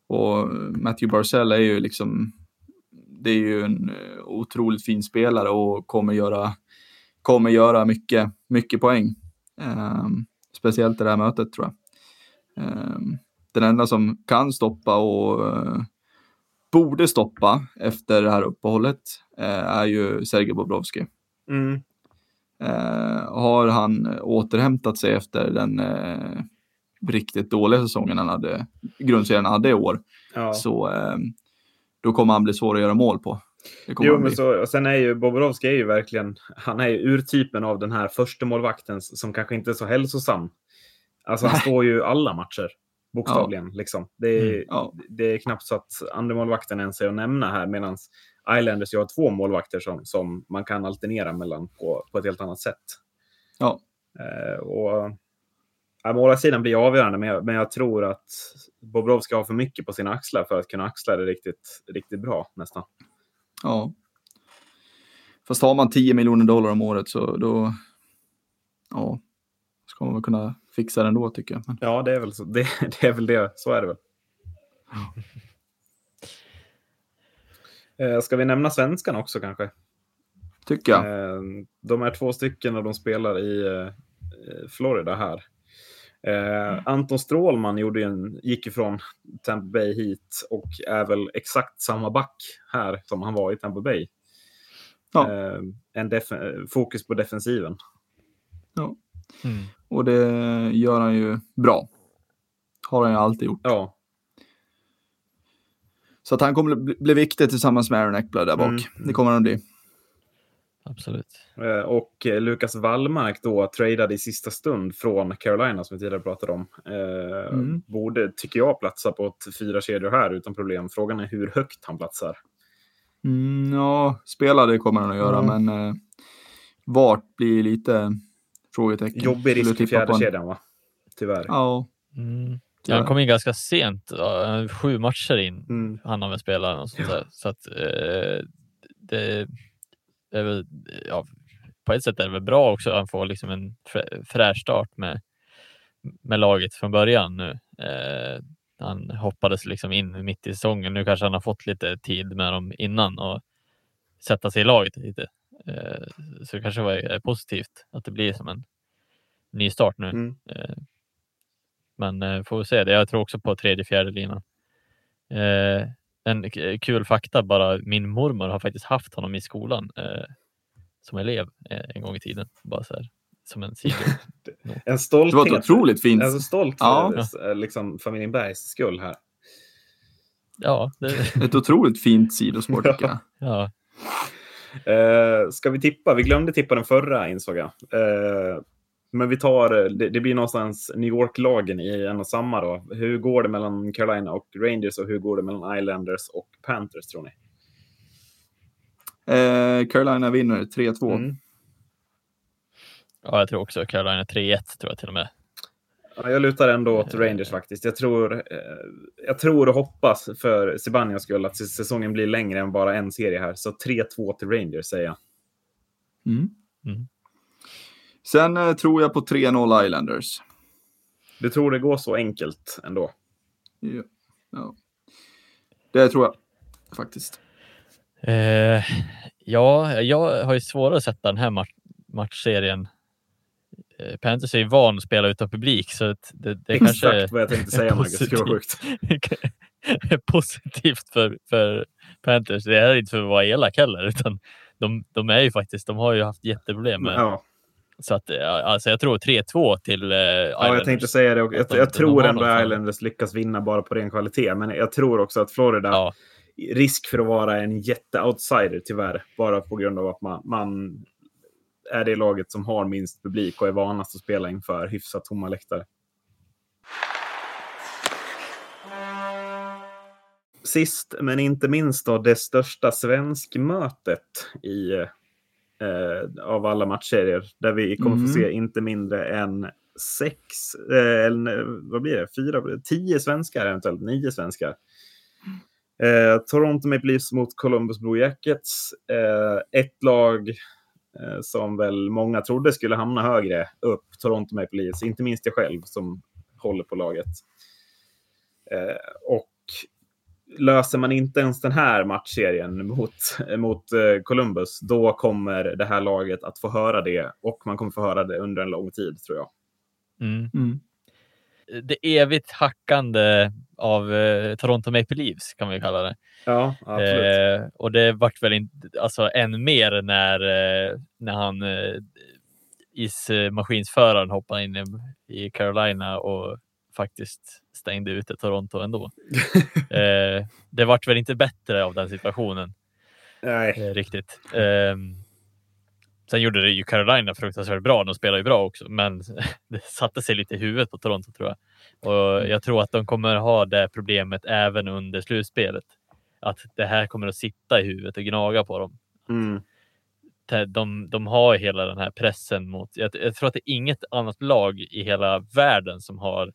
och Matthew Barzell är ju liksom, det är ju en eh, otroligt fin spelare och kommer göra, kommer göra mycket, mycket poäng. Eh, speciellt i det här mötet tror jag. Eh, den enda som kan stoppa och eh, borde stoppa efter det här uppehållet eh, är ju Sergej Bobrovski. Mm. Eh, har han återhämtat sig efter den riktigt dåliga säsongen han hade, grundserien hade i år, ja. så eh, då kommer han bli svår att göra mål på. Jo, men så, och sen är ju Bobrovski är ju verkligen, han är ju urtypen av den här första målvakten som kanske inte är så hälsosam. Alltså han står ju alla matcher. Bokstavligen. Ja. Liksom. Det, är, mm, ja. det är knappt så att andremålvakten ens är att nämna här. Medan Islanders har två målvakter som, som man kan alternera mellan på, på ett helt annat sätt. Ja. Eh, och, ja, målarsidan blir avgörande, men jag, men jag tror att Bobrovska har för mycket på sina axlar för att kunna axla det riktigt, riktigt bra nästan. Ja. Fast har man 10 miljoner dollar om året så då, ja, ska man väl kunna fixa det ändå tycker jag. Men... Ja, det är väl så. Det, det, är väl det. Så är det väl. Ja. Eh, ska vi nämna svenskan också kanske? Tycker jag. Eh, de är två stycken och de spelar i eh, Florida här. Mm. Anton Strålman gjorde en, gick ifrån Tampa Bay hit och är väl exakt samma back här som han var i Tampa Bay. Ja. en fokus på defensiven. Ja. Mm. Och det gör han ju bra. Har han ju alltid gjort. Ja. Så att han kommer bli, bli viktig tillsammans med Aaron Eckblad där bak. Mm. Det kommer han bli. Absolut. Eh, och eh, Lukas Wallmark då tradade i sista stund från Carolina som vi tidigare pratade om. Eh, mm. Borde, tycker jag, platsa på ett fyra kedjor här utan problem. Frågan är hur högt han platsar. Mm, ja, spela det kommer han att göra, mm. men eh, vart blir lite Frågetecken. Jobbig risk i fjärde kedjan va? Tyvärr. Ja. Mm. Ja, han kom in ganska sent, sju matcher in mm. han har väl spelat och sånt där. Så att eh, det, det, är väl, ja, på ett sätt är det väl bra också att han får liksom en fräsch start med, med laget från början nu. Eh, han hoppades liksom in mitt i säsongen. Nu kanske han har fått lite tid med dem innan och sätta sig i laget lite. Eh, så det kanske var positivt att det blir som en ny start nu. Mm. Eh, men eh, får vi se det. Jag tror också på tredje, fjärde linan. En kul fakta bara. Min mormor har faktiskt haft honom i skolan som elev en gång i tiden. Bara så här, som en sido. en stolthet. Det var otroligt fint. Alltså stolt för ja. liksom, familjen Bergs skull här. Ja. Det... Ett otroligt fint sidospår tycker jag. ja. Uh, ska vi tippa? Vi glömde tippa den förra insåg jag. Uh, Men vi tar, det, det blir någonstans New York-lagen i en och samma då. Hur går det mellan Carolina och Rangers och hur går det mellan Islanders och Panthers tror ni? Eh, Carolina vinner 3-2. Mm. Ja, jag tror också Carolina 3-1 tror jag till och med. Ja, jag lutar ändå åt Rangers faktiskt. Jag tror, eh, jag tror och hoppas för Sebanias skull att säsongen blir längre än bara en serie här. Så 3-2 till Rangers säger jag. Mm. Mm. Sen eh, tror jag på 3-0 Islanders. Du tror det går så enkelt ändå? Ja, ja. det tror jag faktiskt. Eh, ja, jag har ju svårare att sätta den här match matchserien. Eh, Panthers är ju van att spela utan publik så det, det Exakt kanske vad jag tänkte säga Marcus, det var sjukt. positivt för, för Panthers. Det är inte för att vara elak heller, utan de, de är ju faktiskt, de har ju haft jätteproblem med ja. Så att, alltså jag tror 3-2 till uh, Ja, jag tänkte säga det. Jag, jag, jag tror ändå att Islanders lyckas vinna bara på ren kvalitet, men jag tror också att Florida ja. risk för att vara en jätte-outsider tyvärr, bara på grund av att man, man är det laget som har minst publik och är vanast att spela inför hyfsat tomma läktare. Sist men inte minst då det största svenskmötet i, eh, av alla matchserier. Där vi kommer mm. få se inte mindre än sex, eh, eller vad blir det, fyra, tio svenskar eventuellt, nio svenskar. Eh, Toronto Maple Leafs mot Columbus Blue Jackets. Eh, ett lag Eh, som väl många trodde skulle hamna högre upp, Toronto Maple Leafs, inte minst jag själv som håller på laget. Eh, och löser man inte ens den här matchserien mot, mot eh, Columbus, då kommer det här laget att få höra det och man kommer få höra det under en lång tid tror jag. Mm. Mm det evigt hackande av eh, Toronto Maple Leafs kan vi kalla det. Ja, absolut. Eh, och det vart väl inte, alltså än mer när, eh, när han eh, ismaskinsföraren hoppade in i, i Carolina och faktiskt stängde ute Toronto ändå. eh, det vart väl inte bättre av den situationen. Nej. Eh, riktigt. Eh, Sen gjorde det ju Carolina fruktansvärt bra. De spelar ju bra också, men det satte sig lite i huvudet på Toronto tror jag. Och mm. jag tror att de kommer ha det problemet även under slutspelet. Att det här kommer att sitta i huvudet och gnaga på dem. Mm. De, de har hela den här pressen mot. Jag, jag tror att det är inget annat lag i hela världen som har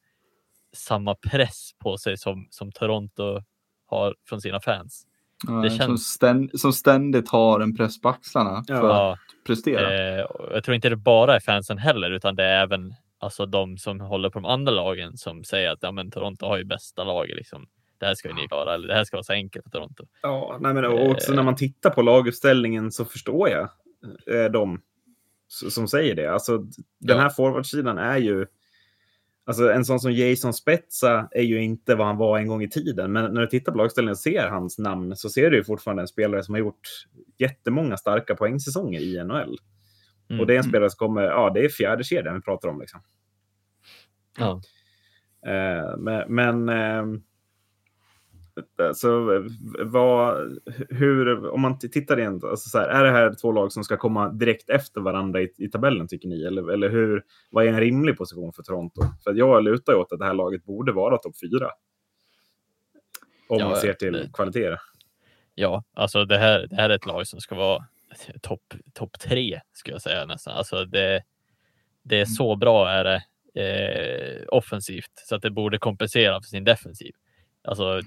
samma press på sig som, som Toronto har från sina fans. Det känns... som, ständ, som ständigt har en press på axlarna för ja. att prestera. Eh, jag tror inte det bara är fansen heller, utan det är även alltså, de som håller på de andra lagen som säger att ja, men Toronto har ju bästa laget. Liksom. Det här ska ju ni klara, eller det här ska vara så enkelt för Toronto. Ja, nej, men också eh. när man tittar på laguppställningen så förstår jag eh, de som säger det. Alltså, den här forwardsidan är ju Alltså en sån som Jason Spetsa är ju inte vad han var en gång i tiden. Men när du tittar på lagställningen och ser hans namn så ser du ju fortfarande en spelare som har gjort jättemånga starka poängsäsonger i NHL. Mm. Och det är en mm. spelare som kommer, ja det är fjärde kedjan vi pratar om liksom. Ja. Uh, men, men uh, Alltså, vad, hur, om man tittar rent, alltså så här, är det här två lag som ska komma direkt efter varandra i, i tabellen tycker ni? Eller, eller hur, vad är en rimlig position för Toronto? För jag lutar åt att det här laget borde vara topp fyra. Om ja, man ser till kvaliteter. Ja, alltså det här, det här är ett lag som ska vara topp top tre, skulle jag säga nästan. Alltså det, det är så bra är det eh, offensivt så att det borde kompensera för sin defensiv. Alltså,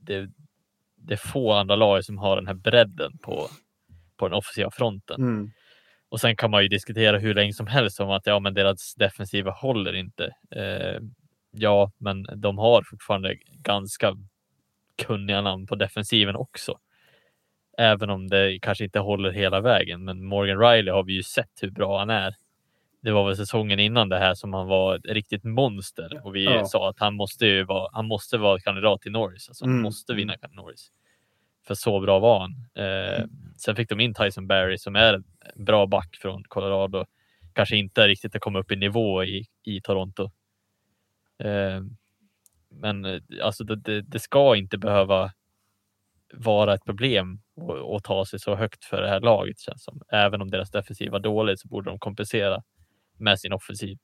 det, det är få andra lag som har den här bredden på, på den offensiva fronten. Mm. Och sen kan man ju diskutera hur länge som helst om att ja, men deras defensiva håller inte. Eh, ja, men de har fortfarande ganska kunniga namn på defensiven också. Även om det kanske inte håller hela vägen. Men Morgan Riley har vi ju sett hur bra han är det var väl säsongen innan det här som han var ett riktigt monster och vi ja. sa att han måste ju vara, han måste vara kandidat till Norris. Alltså, mm. Han måste vinna Norris. För så bra var han. Eh, mm. Sen fick de in Tyson Barry som är en bra back från Colorado. Kanske inte riktigt har kommit upp i nivå i, i Toronto. Eh, men eh, alltså det, det, ska inte behöva vara ett problem att ta sig så högt för det här laget känns som. Även om deras defensiv var dålig så borde de kompensera med sin offensiv.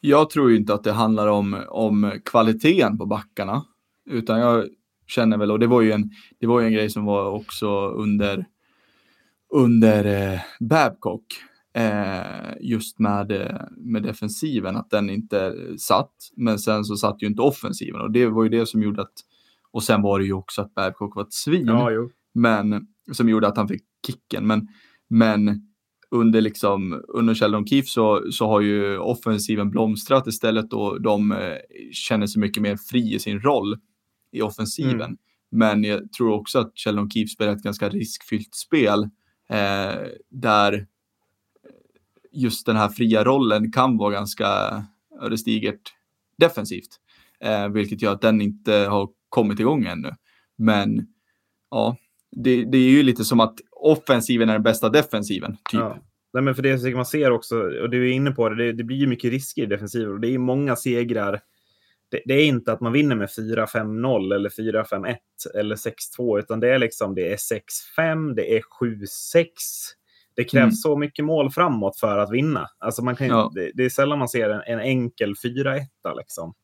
Jag tror inte att det handlar om, om kvaliteten på backarna, utan jag känner väl, och det var ju en, det var ju en grej som var också under, under eh, Babcock, eh, just med, eh, med defensiven, att den inte satt, men sen så satt ju inte offensiven och det var ju det som gjorde att, och sen var det ju också att Babcock var ett svin, ja, men som gjorde att han fick kicken, men, men under, liksom, under Sheldon Keefe så, så har ju offensiven blomstrat istället och de eh, känner sig mycket mer fri i sin roll i offensiven. Mm. Men jag tror också att Sheldon Keefe spelar ett ganska riskfyllt spel eh, där just den här fria rollen kan vara ganska ödesdigert defensivt, eh, vilket gör att den inte har kommit igång ännu. Men ja, det, det är ju lite som att offensiven är den bästa defensiven. Typ. Ja. Nej, men för det man ser också, och du är inne på det, det, det blir ju mycket risker i defensiven och det är många segrar. Det, det, är inte att man vinner med 4-5-0 eller 4-5-1 eller 6-2, utan det är liksom det är 6-5, det är 7-6. Det krävs mm. så mycket mål framåt för att vinna. Alltså man kan, ja. det, det, är sällan man ser en, en enkel 4-1 liksom.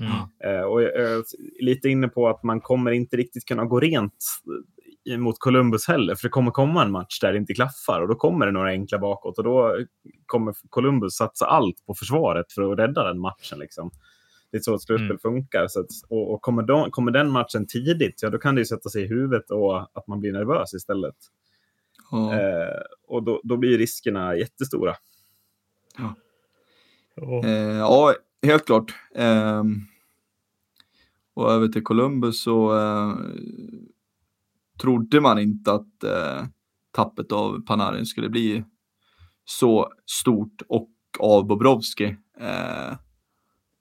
Mm. Uh, och jag är lite inne på att man kommer inte riktigt kunna gå rent mot Columbus heller, för det kommer komma en match där det inte klaffar och då kommer det några enkla bakåt och då kommer Columbus satsa allt på försvaret för att rädda den matchen. Liksom. Det är så ett slutspel mm. funkar. Så att, och, och kommer, de, kommer, den matchen tidigt, ja då kan det ju sätta sig i huvudet och att man blir nervös istället. Oh. Eh, och då, då, blir riskerna jättestora. Ja, oh. eh, ja helt klart. Eh, och över till Columbus så eh, trodde man inte att eh, tappet av Panarin skulle bli så stort och av Bobrovski. Eh,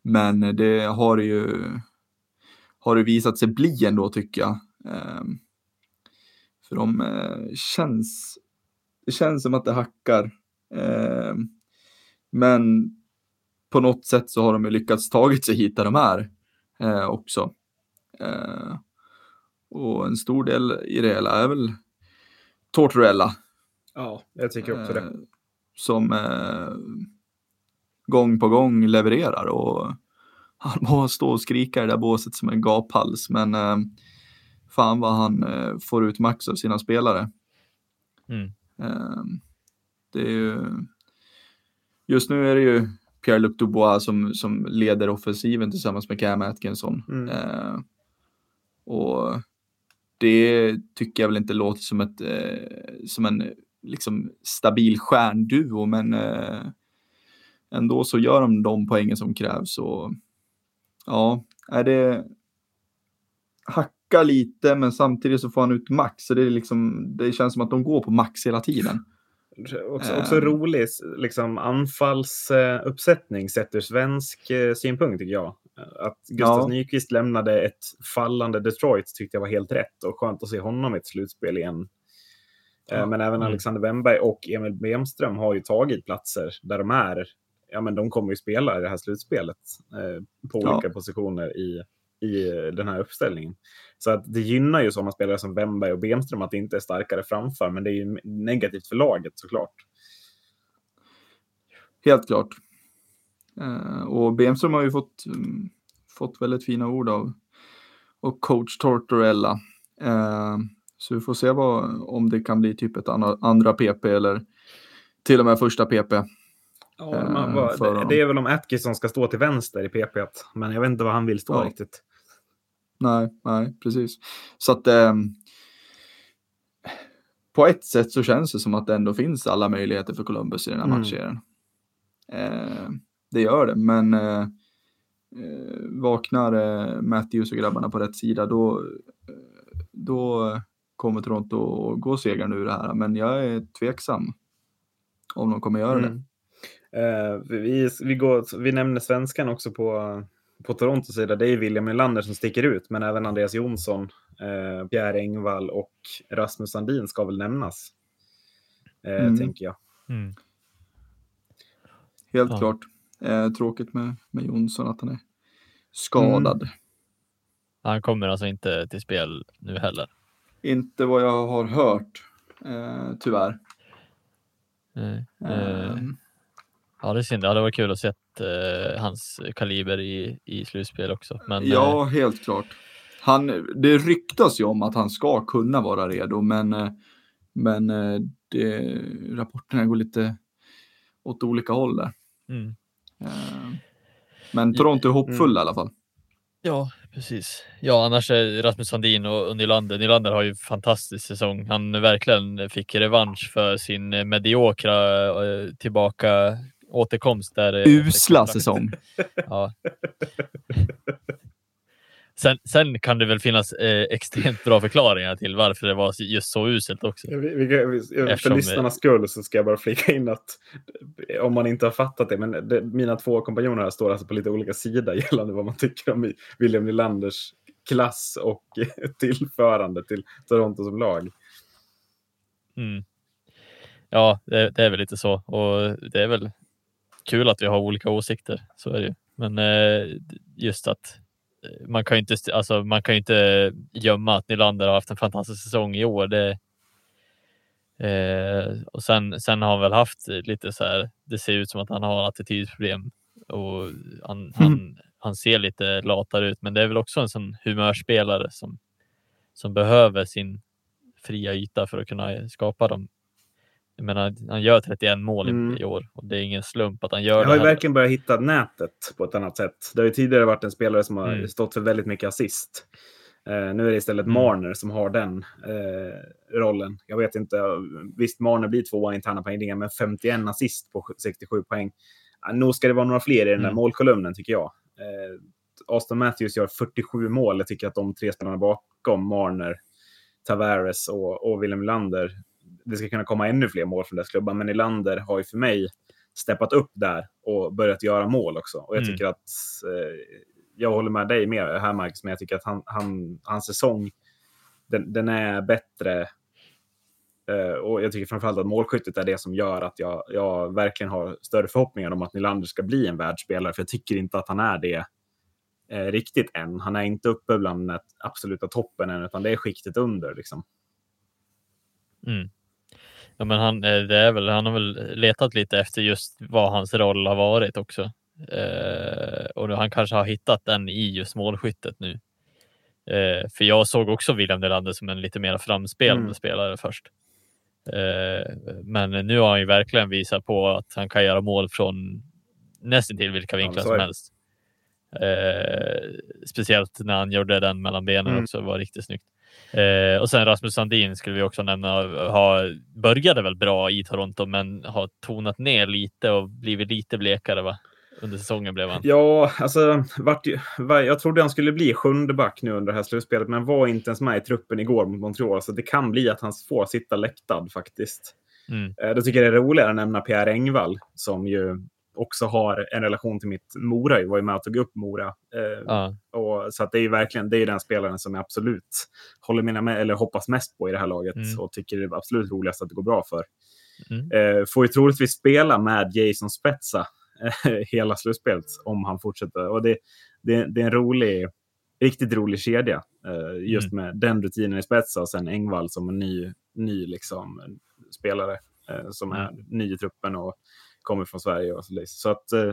men det har ju har det visat sig bli ändå tycker jag. Eh, för de eh, känns, det känns som att det hackar. Eh, men på något sätt så har de ju lyckats tagit sig hit där de är eh, också. Eh, och en stor del i det hela är väl Tortorella. Ja, jag tycker också det. Eh, som eh, gång på gång levererar och han må stå och skrika i det där båset som en gaphals, men eh, fan vad han eh, får ut max av sina spelare. Mm. Eh, det är ju, just nu är det ju Pierre-Luc Dubois som, som leder offensiven tillsammans med Cam Atkinson. Mm. Eh, och det tycker jag väl inte låter som, ett, eh, som en liksom, stabil stjärnduo, men eh, ändå så gör de de poängen som krävs. Och, ja, är det hacka lite, men samtidigt så får han ut max. Så det, är liksom, det känns som att de går på max hela tiden. Också, också uh, rolig liksom, anfallsuppsättning sett ur svensk eh, synpunkt tycker jag. Att Gustav ja. Nyqvist lämnade ett fallande Detroit tyckte jag var helt rätt och skönt att se honom i ett slutspel igen. Eh, ja. Men även mm. Alexander Wennberg och Emil Bemström har ju tagit platser där de är. Ja, men de kommer ju spela i det här slutspelet eh, på olika ja. positioner i, i den här uppställningen. Så att det gynnar ju sådana spelare som Wennberg och Bemström att det inte är starkare framför, men det är ju negativt för laget såklart. Helt klart. Uh, och Bemström har ju fått, um, fått väldigt fina ord av och coach Tortorella. Uh, så vi får se vad, om det kan bli typ ett andra, PP eller till och med första PP. Ja, man, uh, det, är väl om Atkinson ska stå till vänster i PP, men jag vet inte vad han vill stå ja. riktigt. Nej, nej, precis. Så att um, på ett sätt så känns det som att det ändå finns alla möjligheter för Columbus i den här mm. matchserien. Uh, det gör det, men eh, eh, vaknar eh, Matthews och grabbarna på rätt sida då, eh, då kommer Toronto att gå segern ur det här. Men jag är tveksam om de kommer göra mm. det. Eh, vi, vi, går, vi nämner svenskan också på, på Torontos sida. Det är William Nylander som sticker ut, men även Andreas Jonsson, eh, Pierre Engvall och Rasmus Sandin ska väl nämnas. Eh, mm. Tänker jag. Mm. Helt ja. klart. Eh, tråkigt med, med Jonsson att han är skadad. Mm. Han kommer alltså inte till spel nu heller? Inte vad jag har hört, eh, tyvärr. Eh, eh, Ja, det är synd. Det hade varit kul att se uh, hans kaliber i, i slutspel också. Men, ja, uh, helt klart. Han, det ryktas ju om att han ska kunna vara redo, men, men det, rapporterna går lite åt olika håll där. Mm. Men Toronto är hoppfull mm. i alla fall. Ja, precis. Ja, annars är Rasmus Sandin och Nylander. Nylander har ju fantastisk säsong. Han verkligen fick revansch för sin mediokra eh, tillbaka återkomst. Där eh, Usla säsong. Ja. Sen, sen, kan det väl finnas eh, extremt bra förklaringar till varför det var just så uselt också. Vi, vi, vi, för Eftersom, lyssnarnas skull så ska jag bara flika in att om man inte har fattat det, men det, mina två kompanjoner här står alltså på lite olika sidor gällande vad man tycker om William Nylanders klass och tillförande till Toronto som lag. Mm. Ja, det, det, är väl lite så och det är väl kul att vi har olika åsikter. Så är det ju. Men eh, just att man kan ju inte, alltså, man kan inte gömma att Nylander har haft en fantastisk säsong i år. Det, eh, och sen, sen har han väl haft lite så här, det ser ut som att han har attitydproblem och han, mm. han, han ser lite latare ut, men det är väl också en sån humörspelare som, som behöver sin fria yta för att kunna skapa de jag menar, han gör 31 mål mm. i år och det är ingen slump att han gör det. Han har ju verkligen börjat hitta nätet på ett annat sätt. Det har ju tidigare varit en spelare som har mm. stått för väldigt mycket assist. Uh, nu är det istället mm. Marner som har den uh, rollen. Jag vet inte, visst Marner blir tvåa interna poängringen, men 51 assist på 67 poäng. Uh, nog ska det vara några fler i den där mm. målkolumnen tycker jag. Uh, Austin Matthews gör 47 mål. Jag tycker att de tre spelarna bakom Marner, Tavares och, och Willem Lander det ska kunna komma ännu fler mål från dess klubbar. Men Nylander har ju för mig steppat upp där och börjat göra mål också. Och jag mm. tycker att eh, jag håller med dig mer här Marcus, men jag tycker att han, han, hans säsong den, den är bättre. Eh, och jag tycker framförallt att målskyttet är det som gör att jag, jag verkligen har större förhoppningar om att Nylander ska bli en världsspelare. För jag tycker inte att han är det eh, riktigt än. Han är inte uppe bland den absoluta toppen än, utan det är skiktet under. Liksom. Mm. Ja, men han, eh, det är väl, han har väl letat lite efter just vad hans roll har varit också. Eh, och han kanske har hittat den i just målskyttet nu. Eh, för jag såg också William Nylander som en lite mer framspelande mm. spelare först. Eh, men nu har han ju verkligen visat på att han kan göra mål från nästan till vilka vinklar som helst. Eh, speciellt när han gjorde den mellan benen mm. också, var riktigt snyggt. Eh, och sen Rasmus Sandin skulle vi också nämna, ha, började väl bra i Toronto men har tonat ner lite och blivit lite blekare va? Under säsongen blev han. Ja, alltså vart, jag trodde han skulle bli sjunde back nu under det här slutspelet, men var inte ens med i truppen igår mot Montreal, så det kan bli att han får sitta läktad faktiskt. Mm. Eh, då tycker jag det är roligare att nämna Pierre Engvall som ju också har en relation till mitt Mora. Jag var ju med och tog upp Mora. Eh, ja. och, så det är ju verkligen det är den spelaren som jag absolut håller mina med, eller hoppas mest på i det här laget mm. och tycker det är absolut roligast att det går bra för. Mm. Eh, får ju troligtvis spela med Jason Spetsa eh, hela slutspelet om han fortsätter. Och det, det, det är en rolig, riktigt rolig kedja. Just mm. med den rutinen i Spetsa och sen Engvall som en ny, ny liksom, spelare som är ny i truppen och kommer från Sverige. Och så, så att eh,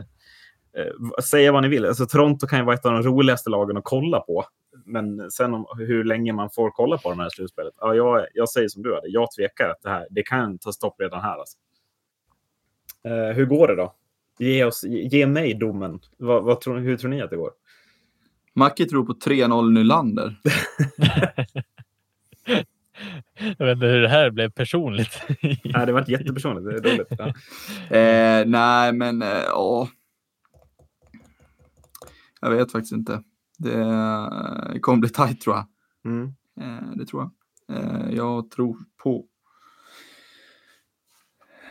eh, säga vad ni vill. Alltså, Toronto kan ju vara ett av de roligaste lagen att kolla på. Men sen om, hur länge man får kolla på de här slutspelet. Ja, jag, jag säger som du hade. Jag tvekar att det här det kan ta stopp redan här. Alltså. Eh, hur går det då? Ge, oss, ge mig domen. Vad, vad tror, hur tror ni att det går? Macke tror på 3-0 Nylander. Jag vet inte hur det här blev personligt. nej, det var jättepersonligt. Det är dåligt. Ja. Eh, nej, men eh, ja. Jag vet faktiskt inte. Det eh, kommer bli tajt tror jag. Mm. Eh, det tror jag. Eh, jag tror på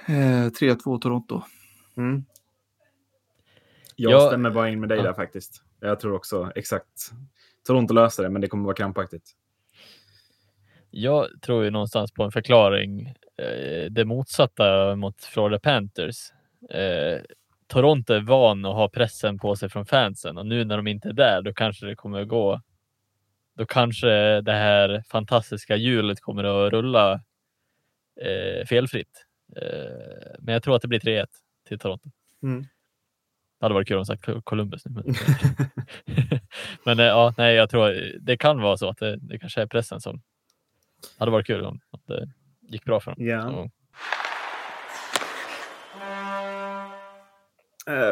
3-2 Toronto. Mm. Jag ja, stämmer bara in med dig ja. där faktiskt. Jag tror också exakt. Toronto löser det, men det kommer vara krampaktigt. Jag tror ju någonstans på en förklaring, eh, det motsatta mot Florida Panthers. Eh, Toronto är van att ha pressen på sig från fansen och nu när de inte är där, då kanske det kommer att gå. Då kanske det här fantastiska hjulet kommer att rulla eh, felfritt. Eh, men jag tror att det blir 3-1 till Toronto. Mm. Det hade varit kul om sagt Columbus nu. Men, men eh, ja, nej, jag tror det kan vara så att det, det kanske är pressen som hade varit kul om att det gick bra för honom. Yeah.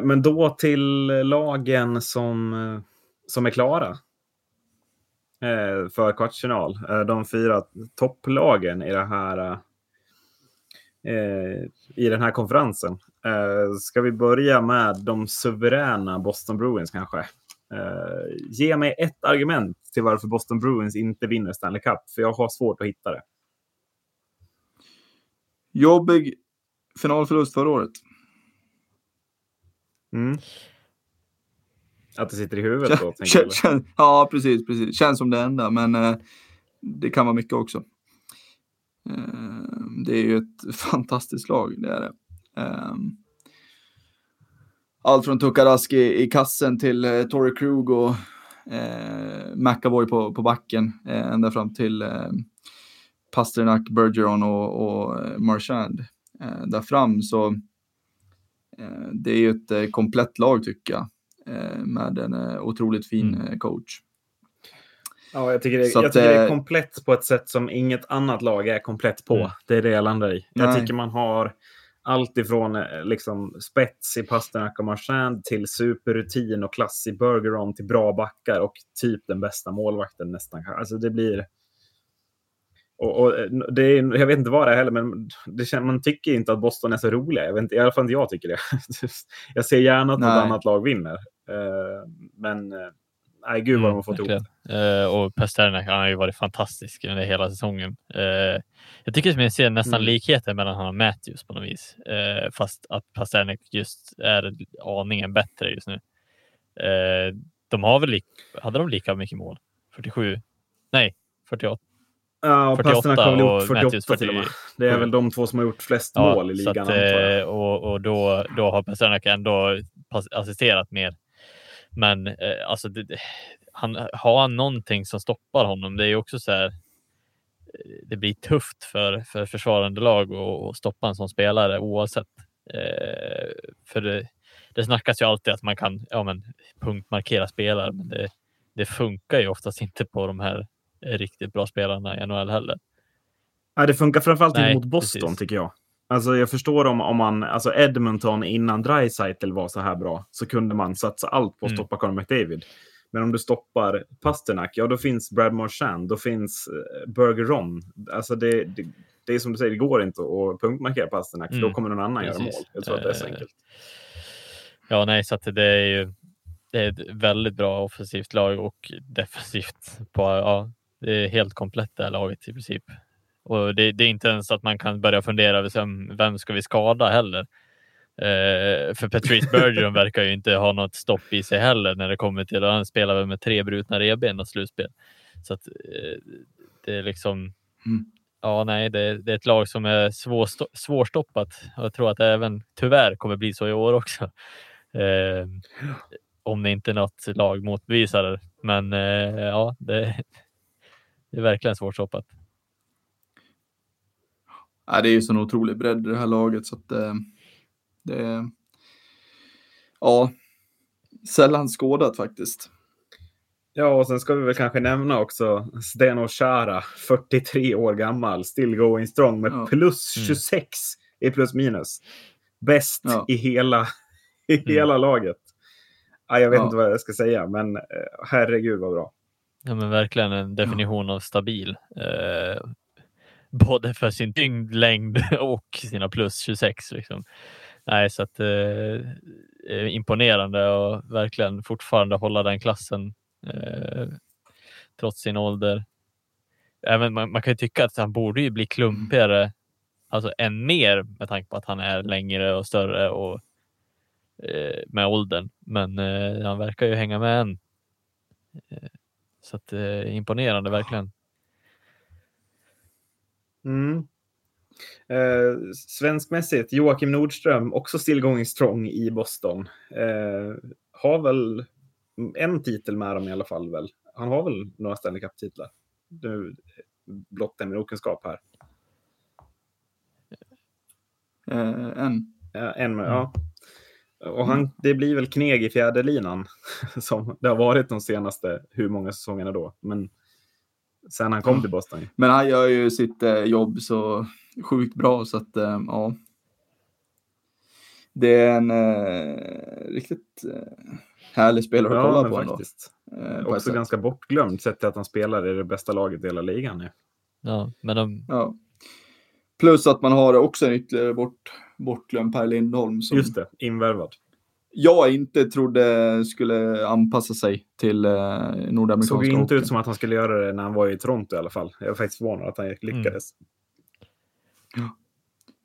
Men då till lagen som, eh, som är klara eh, för kvartsfinal. De fyra topplagen i det här i den här konferensen. Ska vi börja med de suveräna Boston Bruins kanske? Ge mig ett argument till varför Boston Bruins inte vinner Stanley Cup, för jag har svårt att hitta det. Jobbig finalförlust förra året. Mm. Att det sitter i huvudet då? Kän, kän, ja, precis, precis. Känns som det enda, men eh, det kan vara mycket också. Eh, det är ju ett fantastiskt lag, det är det. Eh, allt från Tukarask i, i kassen till eh, Torrey Krug och eh, McAvoy på, på backen eh, ända fram till eh, Pasternak, Bergeron och, och eh, Marchand eh, där fram. Så eh, det är ju ett eh, komplett lag tycker jag eh, med en eh, otroligt fin mm. coach. Ja, jag tycker, det, jag att, tycker det är komplett på ett sätt som inget annat lag är komplett på. Mm. Det är det jag landar i. Jag tycker man har allt ifrån liksom, spets i Pasternak och Marchand till superrutin och klass i Bergeron till bra backar och typ den bästa målvakten nästan. Alltså det blir och, och, eh, det är, jag vet inte vad det är heller, men det, man tycker inte att Boston är så roliga. Jag vet inte, I alla fall inte jag tycker det. jag ser gärna att Nej. något annat lag vinner. Uh, men nej, gud vad mm, de har fått ihop uh, Och Pasternak har ju varit fantastisk under hela säsongen. Uh, jag tycker att jag ser nästan mm. likheter mellan honom och Matthews på något vis. fast att Pasternak just är aningen bättre just nu. de har väl, hade de lika mycket mål? 47? Nej, 48. Ja, och Pasternak har väl gjort 48 till och med. Det är väl de två som har gjort flest ja, mål i ligan. Att, eh, och, och då, då har Pasternak ändå assisterat mer. Men eh, alltså, det, han, har han någonting som stoppar honom? Det är också så här. Eh, det blir tufft för, för försvarande lag att stoppa en sån spelare oavsett. Eh, för det, det snackas ju alltid att man kan ja, men, punktmarkera spelare, men det, det funkar ju oftast inte på de här riktigt bra spelarna i NHL heller. Ja, det funkar framförallt inte mot Boston precis. tycker jag. Alltså jag förstår om, om man, alltså Edmonton innan Dreisaitl var så här bra så kunde man satsa allt på att mm. stoppa Conor McDavid. Men om du stoppar Pasternak, ja då finns Brad Marchand, då finns uh, Bergeron. Alltså det, det, det, är som du säger, det går inte att punktmarkera Pasternak mm. för då mm. kommer någon annan Precis. göra mål. Jag tror att det är så eh, enkelt. Ja, nej, så att det är ju det är ett väldigt bra offensivt lag och defensivt på ja, det är helt komplett det här laget i princip. Och det, det är inte ens att man kan börja fundera över vem ska vi skada heller. Eh, för Patrice Bergeron verkar ju inte ha något stopp i sig heller när det kommer till att han spelar väl med tre brutna revben och slutspel. Så att eh, det är liksom. Mm. Ja, nej, det, det, är ett lag som är svår, svårstoppat och jag tror att det även tyvärr kommer bli så i år också. Eh, om det inte är något lag motbevisar. Men eh, ja, det, det är verkligen svårt stoppat. Ja, det är ju sån otrolig bredd i det här laget så att eh, det är ja, sällan skådat faktiskt. Ja, och sen ska vi väl kanske nämna också Steno Chara, 43 år gammal, still going strong med ja. plus 26 mm. i plus minus. Bäst ja. i hela, i mm. hela laget. Ja, jag vet ja. inte vad jag ska säga, men eh, herregud vad bra. Ja, men verkligen en definition av stabil. Eh, både för sin tyngd, längd och sina plus 26. Liksom. Nej, så att eh, eh, imponerande och verkligen fortfarande hålla den klassen eh, trots sin ålder. Även man, man, kan ju tycka att han borde ju bli klumpigare, alltså än mer med tanke på att han är längre och större och eh, med åldern. Men eh, han verkar ju hänga med än. Eh, så att, eh, imponerande verkligen. Mm. Eh, svenskmässigt, Joakim Nordström, också still going strong i Boston. Eh, har väl en titel med dem i alla fall. Väl. Han har väl några Stanley Cup-titlar. Nu blottar min okunskap här. Eh, en. Ja, en med, mm. ja. Och han, det blir väl kneg i fjäderlinan som det har varit de senaste hur många säsongerna då. Men sen han kom till Boston. Men han gör ju sitt eh, jobb så sjukt bra så att eh, ja. Det är en eh, riktigt eh, härlig spelare att kolla på faktiskt. ändå. Eh, Också sätt. ganska bortglömd sett till att han spelar i det bästa laget i hela ligan nu. Ja, men de... ja. Plus att man har också en ytterligare bort, bortglömd Per Lindholm. Som Just det, invärvad. Jag inte trodde skulle anpassa sig till eh, nordamerikanska Såg inte ut som att han skulle göra det när han var i Toronto i alla fall. Jag är faktiskt förvånad att han lyckades. Mm.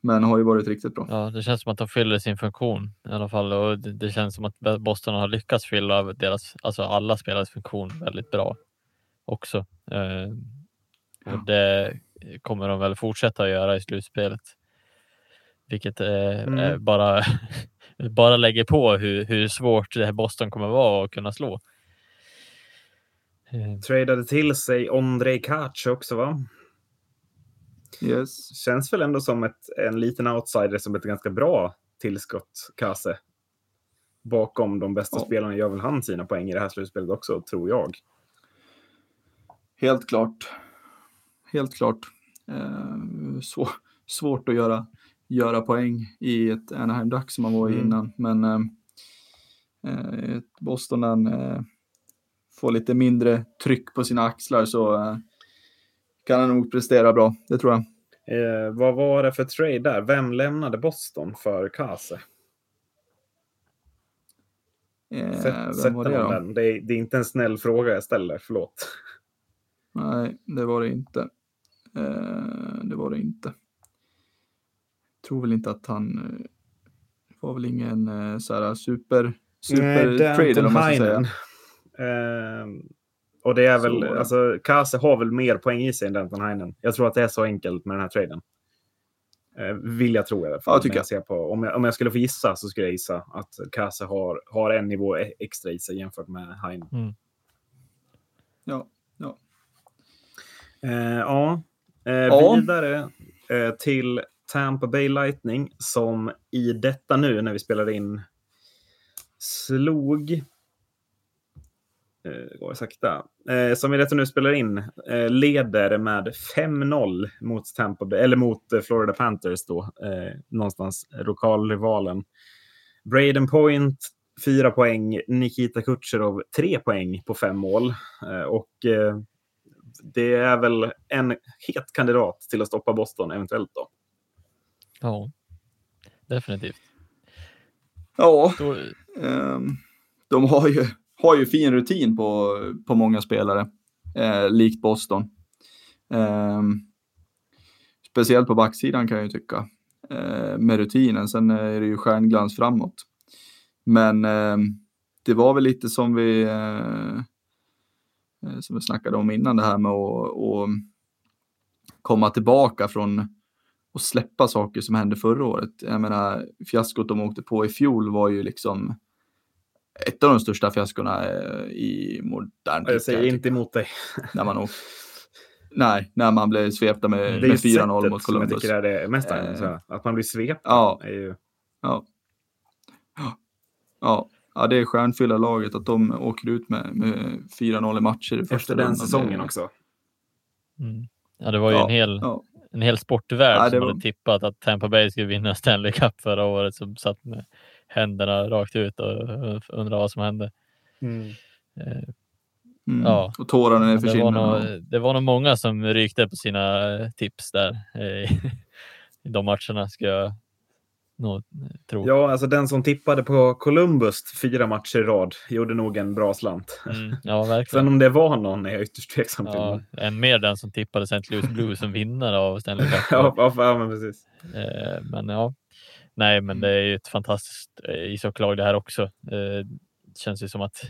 Men har ju varit riktigt bra. Ja, det känns som att de fyller sin funktion i alla fall och det, det känns som att Boston har lyckats fylla deras, alltså alla spelares funktion väldigt bra också. Eh, och det kommer de väl fortsätta göra i slutspelet. Vilket eh, mm. bara, bara lägger på hur, hur svårt det här Boston kommer vara att kunna slå. Eh. Tradade till sig Ondrej Kac också va? Yes. Känns väl ändå som ett, en liten outsider som ett ganska bra tillskott, Kase. Bakom de bästa ja. spelarna gör väl han sina poäng i det här slutspelet också, tror jag. Helt klart. Helt klart. Eh, svår, svårt att göra, göra poäng i ett Anaheim Ducks som man var i mm. innan. Men eh, eh Boston den, eh, får lite mindre tryck på sina axlar så eh, kan han nog prestera bra. Det tror jag. Eh, vad var det för trade där? Vem lämnade Boston för Kase? Eh, Sätt, sätter det, den? Det är, det är inte en snäll fråga jag ställer, förlåt. Nej, det var det inte. Eh, det var det inte. Jag tror väl inte att han eh, var väl ingen eh, så här super, super Nej, trader om man ska säga. Eh, och det är väl, så, alltså Kase har väl mer poäng i sig än Denton Heinen. Jag tror att det är så enkelt med den här traden. Eh, vill jag tro i alla fall. Ja, tycker jag. jag. på, om, jag, om jag skulle få gissa så skulle jag gissa att Kase har, har en nivå e- extra i sig jämfört med Heinen. Mm. Ja, ja. Eh, ja. Eh, ja. Vidare eh, till Tampa Bay Lightning som i detta nu när vi spelar in slog eh, går sakta. Eh, som i detta nu spelar in eh, leder med 5-0 mot Tampa Bay, eller mot eh, Florida Panthers då, eh, någonstans lokalrivalen. Braden Point, fyra poäng. Nikita Kucherov, tre poäng på fem mål. Eh, och eh, det är väl en het kandidat till att stoppa Boston eventuellt då. Ja, definitivt. Ja, Då... um, de har ju har ju fin rutin på, på många spelare, eh, likt Boston. Eh, speciellt på backsidan kan jag ju tycka, eh, med rutinen. Sen är det ju stjärnglans framåt. Men ehm, det var väl lite som vi, eh, eh, som vi snackade om innan, det här med att, att komma tillbaka från och släppa saker som hände förra året. Jag menar, fiaskot de åkte på i fjol var ju liksom ett av de största fiaskorna eh, i modern tid. Jag säger inte emot dig. När man åker. Nej, när man blev svepta med, med 4-0 mot Columbus. Jag tycker är det mest eh, Att man blir svept. Ja. Är ju... ja. Ja. Ja, det är stjärnfyllda laget att de åker ut med, med 4-0 i matcher. I Efter den säsongen också. Mm. Ja, det var ju ja, en hel, ja. En hel sportvärld ja, som var... hade tippat att Tampa Bay skulle vinna Stanley Cup förra året som satt med händerna rakt ut och undrar vad som hände. Mm. Eh, mm. Ja. Och tårarna är för det var, nog, det var nog många som rykte på sina eh, tips där eh, i de matcherna ska jag nog tro. Ja, alltså den som tippade på Columbus fyra matcher i rad gjorde nog en bra slant. Mm, ja, verkligen. Sen om det var någon är jag ytterst tveksam till. Ja, än mer den som tippade St. Louis Blues som vinnare av Stanley Cup. ja, ja, men precis. Men ja, Nej, men det är ju ett fantastiskt eh, ishockeylag det här också. Det eh, känns ju som att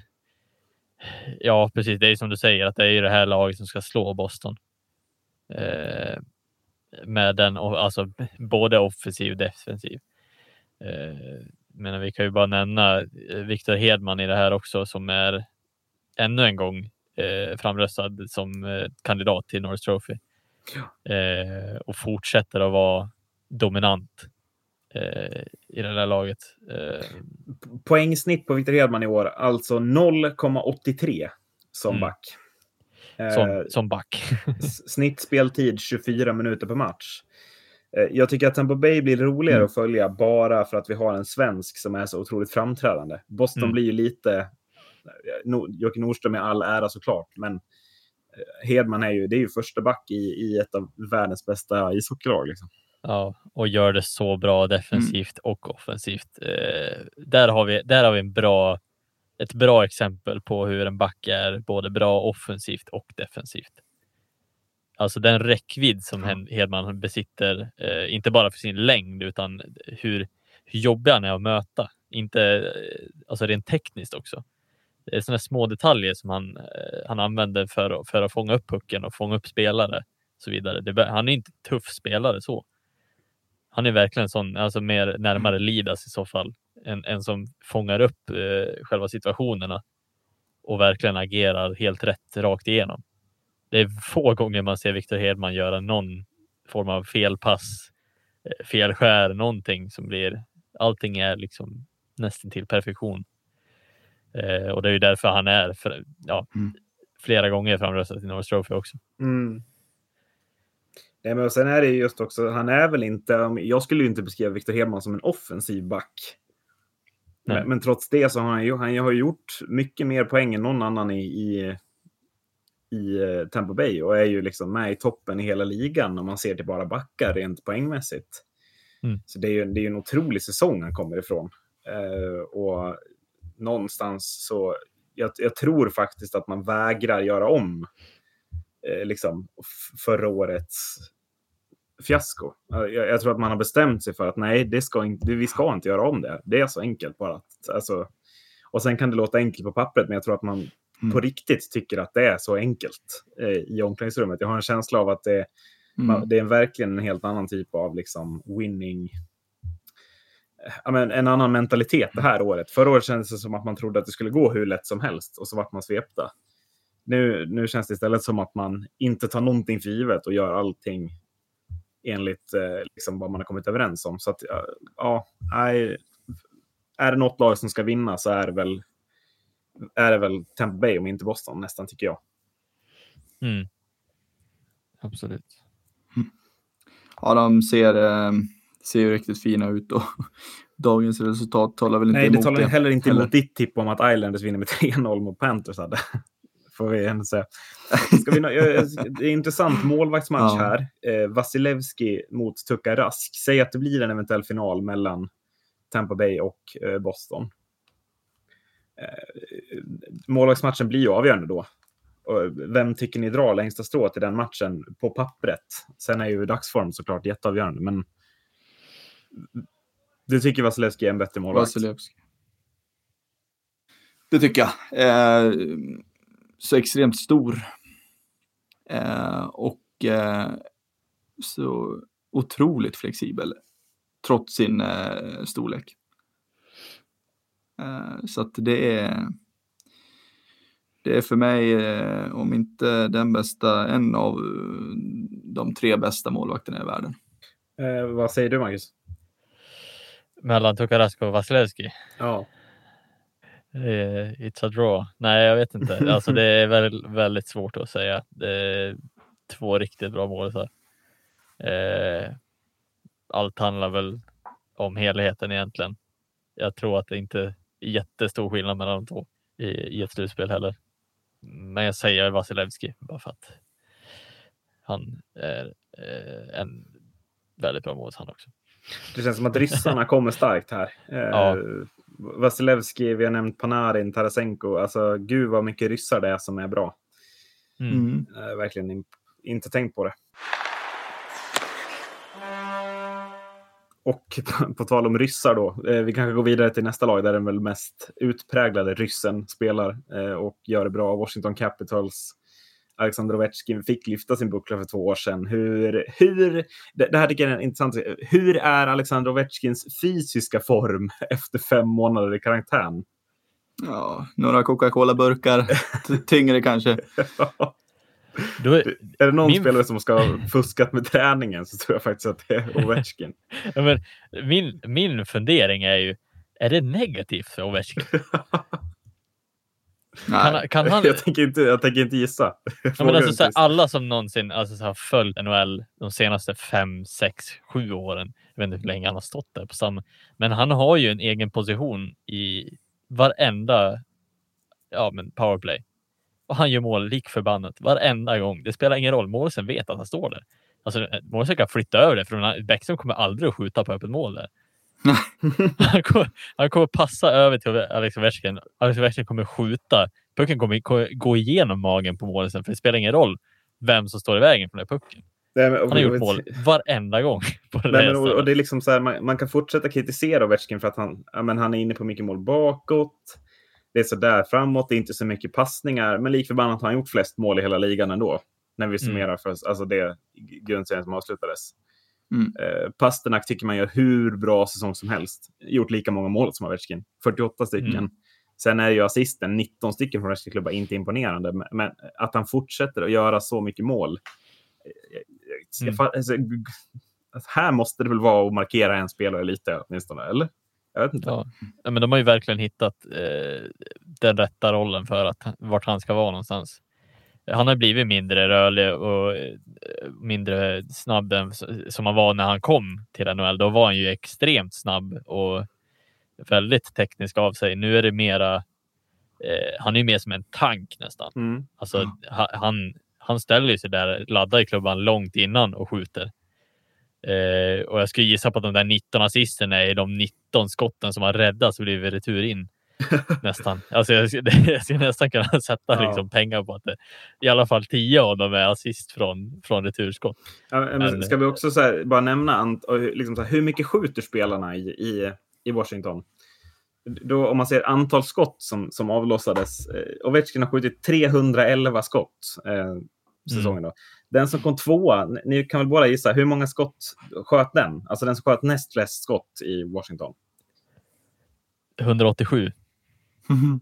Ja, precis. Det är som du säger att det är ju det här laget som ska slå Boston. Eh, med den, alltså både offensiv och defensiv. Eh, men vi kan ju bara nämna Victor Hedman i det här också som är ännu en gång eh, framröstad som eh, kandidat till Norris Trophy. Ja. Eh, och fortsätter att vara dominant eh, i det där laget. Eh, Poängsnitt på Victor Hedman i år, alltså 0,83 som mm. back. Som, eh, som back. snittspeltid 24 minuter per match. Eh, jag tycker att Tampa Bay blir roligare mm. att följa bara för att vi har en svensk som är så otroligt framträdande. Boston mm. blir ju lite... Joakim Nordström är all ära såklart, men eh, Hedman är ju, det är ju första back i, i ett av världens bästa ishockeylag. Liksom. Ja, och gör det så bra defensivt mm. och offensivt. Eh, där, har vi, där har vi en bra, ett bra exempel på hur en back är både bra offensivt och defensivt. Alltså den räckvidd som ja. Hedman besitter, eh, inte bara för sin längd utan hur, hur jobbig han är att möta. Inte, eh, alltså rent tekniskt också. Det är sådana små detaljer som han, eh, han använder för, för att fånga upp pucken och fånga upp spelare. Och så vidare. Det, han är inte tuff spelare så. Han är verkligen sån, alltså mer närmare Lidas i så fall. En, en som fångar upp eh, själva situationerna och verkligen agerar helt rätt rakt igenom det är få gånger man ser Viktor Hedman göra någon form av felpass, eh, felskär, någonting som blir. Allting är liksom nästan till perfektion. Eh, och det är ju därför han är för, ja, mm. flera gånger framröstad till Norris Trophy också. Mm. Nej, men sen är det just också, han är väl inte, jag skulle ju inte beskriva Viktor Hedman som en offensiv back. Men, men, trots det så har han ju, han har gjort mycket mer poäng än någon annan i, i i eh, Tampa Bay och är ju liksom med i toppen i hela ligan om man ser till bara backar rent poängmässigt. Mm. Så det är ju det är en otrolig säsong han kommer ifrån. Uh, och någonstans så, jag, jag, tror faktiskt att man vägrar göra om uh, liksom förra årets fiasko. Jag, jag, tror att man har bestämt sig för att nej, det ska inte, vi ska inte göra om det. Det är så enkelt bara. Att, alltså, och sen kan det låta enkelt på pappret, men jag tror att man mm. på riktigt tycker att det är så enkelt eh, i omklädningsrummet. Jag har en känsla av att det, mm. det är verkligen en helt annan typ av liksom, winning men en annan mentalitet det här året. Förra året kändes det som att man trodde att det skulle gå hur lätt som helst och så vart man svepta. Nu, nu känns det istället som att man inte tar någonting för givet och gör allting enligt eh, liksom vad man har kommit överens om. Så att, ja, är det något lag som ska vinna så är det väl är det väl Tampa Bay om inte Boston nästan tycker jag. Mm. Absolut. Ja, de ser, eh, ser ju riktigt fina ut och dagens resultat talar väl inte Nej, emot det. Nej, det talar heller inte emot ditt tipp om att Islanders vinner med 3-0 mot Panthers hade. Får vi ändå säga. Ska vi, det är intressant målvaktsmatch ja. här. Eh, Vasilevski mot Tuka Rask. Säg att det blir en eventuell final mellan Tampa Bay och eh, Boston. Eh, målvaktsmatchen blir ju avgörande då. vem tycker ni drar längsta strået i den matchen på pappret? Sen är ju dagsform såklart jätteavgörande, men du tycker Vasilevski är en bättre målvakt? Vasilevski. Det tycker jag. Eh, så extremt stor. Eh, och eh, så otroligt flexibel. Trots sin eh, storlek. Eh, så att det är, det är för mig, eh, om inte den bästa, en av eh, de tre bästa målvakterna i världen. Eh, vad säger du Marcus? Mellan Tukarask och Vasilevski? Ja. It's a draw. Nej, jag vet inte. Alltså, det är väldigt, väldigt svårt att säga. Det är två riktigt bra mål. Eh, allt handlar väl om helheten egentligen. Jag tror att det inte jättestor skillnad mellan de två i, i ett slutspel heller. Men jag säger Vasilevski bara för att han är eh, en väldigt bra målis han också. Det känns som att ryssarna kommer starkt här. Eh, ja. Vasilevski, vi har nämnt Panarin, Tarasenko. Alltså gud vad mycket ryssar det är som är bra. Mm. Eh, verkligen inte tänkt på det. Och på, på tal om ryssar då, eh, vi kanske går vidare till nästa lag där den väl mest utpräglade ryssen spelar eh, och gör det bra. Washington Capitals. Alexander Ovechkin fick lyfta sin buckla för två år sedan. Hur, hur, det, det här tycker jag är intressant. Hur är Alexander Ovechkins fysiska form efter fem månader i karantän? Ja, några Coca-Cola-burkar, tyngre kanske. Då, är det någon min... spelare som ska ha fuskat med träningen så tror jag faktiskt att det är Ovechkin. ja, men min, min fundering är ju, är det negativt för Ovechkin? Kan, kan han... jag, tänker inte, jag tänker inte gissa. Ja, men alltså, här, alla som någonsin alltså, har följt NHL de senaste fem, sex, sju åren. Jag vet inte hur länge han har stått där på samma. Men han har ju en egen position i varenda ja, men powerplay. Och han gör mål lik förbannat varenda gång. Det spelar ingen roll. Målisen vet att han står där. Alltså, målisen kan flytta över det för Bäckström kommer aldrig att skjuta på öppet mål där. han, kommer, han kommer passa över till Alex Ovechkin. Alex Ovechkin kommer skjuta. Pucken kommer gå igenom magen på målisen för det spelar ingen roll vem som står i vägen för den pucken. Nej, men, han har gjort mål varenda gång. På Nej, men, och, och, det är liksom så här, man, man, kan fortsätta kritisera Ovechkin för att han, ja, men han är inne på mycket mål bakåt. Det är så där framåt, det är inte så mycket passningar, men likförbannat har han gjort flest mål i hela ligan ändå. När vi mm. summerar mm. för alltså det grundserien som avslutades. Mm. Eh, Pasternak tycker man gör hur bra säsong som helst. Gjort lika många mål som Ovechkin. 48 stycken. Mm. Sen är ju assisten, 19 stycken från resten klubbar, inte imponerande. Men att han fortsätter att göra så mycket mål. Mm. Alltså, här måste det väl vara att markera en spelare lite åtminstone, eller? Jag vet inte. Ja. men de har ju verkligen hittat eh, den rätta rollen för att, vart han ska vara någonstans han har blivit mindre rörlig och eh, mindre snabb än som han var när han kom till NHL. Då var han ju extremt snabb och väldigt teknisk av sig. Nu är det mera. Eh, han är ju mer som en tank nästan. Mm. Alltså, han, han ställer sig där, laddar i klubban långt innan och skjuter. Eh, och jag skulle gissa på att de där 19 assisterna är de 19 skotten som har räddats och blivit retur in. nästan. Alltså jag, jag skulle nästan kunna sätta ja. liksom pengar på att det, i alla fall tio av dem är assist från, från returskott. Ja, men, ska vi också här, bara nämna liksom här, hur mycket skjuter spelarna i, i, i Washington? Då, om man ser antal skott som, som avlossades. Eh, Ovechkin har skjutit 311 skott eh, säsongen. Mm. Då. Den som kom tvåa, ni kan väl båda gissa, hur många skott sköt den? Alltså den som sköt näst flest skott i Washington. 187.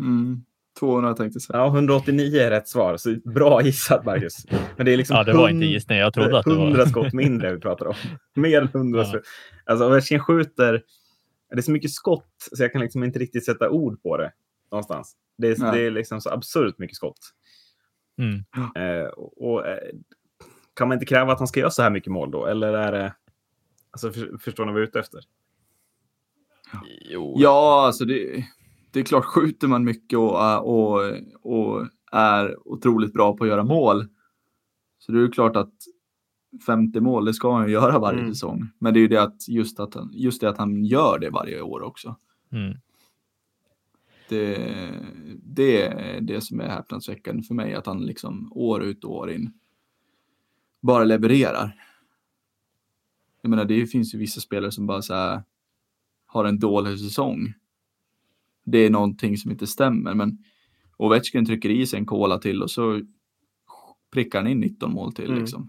Mm. 200 tänkte jag säga. Ja, 189 är rätt svar. Så bra gissat, Marcus. Men det är liksom ja, det var inte gissning. Jag trodde att det var 100 skott mindre vi pratar om. Mer än 100 ja. skott. Alltså, Ovechkin skjuter... Det är så mycket skott så jag kan liksom inte riktigt sätta ord på det någonstans. Det är, det är liksom så absurt mycket skott. Mm. Eh, och, eh, kan man inte kräva att han ska göra så här mycket mål då? Eller är det... Alltså, för, förstår ni vad jag är ute efter? Jo. Ja, alltså det, det är klart, skjuter man mycket och, och, och är otroligt bra på att göra mål så det är ju klart att 50 mål, det ska han ju göra varje mm. säsong. Men det är ju det att just, att han, just det att han gör det varje år också. Mm. Det, det är det som är häpnadsväckande för mig, att han liksom år ut och år in bara levererar. Jag menar, det finns ju vissa spelare som bara så här, har en dålig säsong. Det är någonting som inte stämmer, men Ovechkin trycker i sig en kola till och så prickar han in 19 mål till. Mm. Liksom.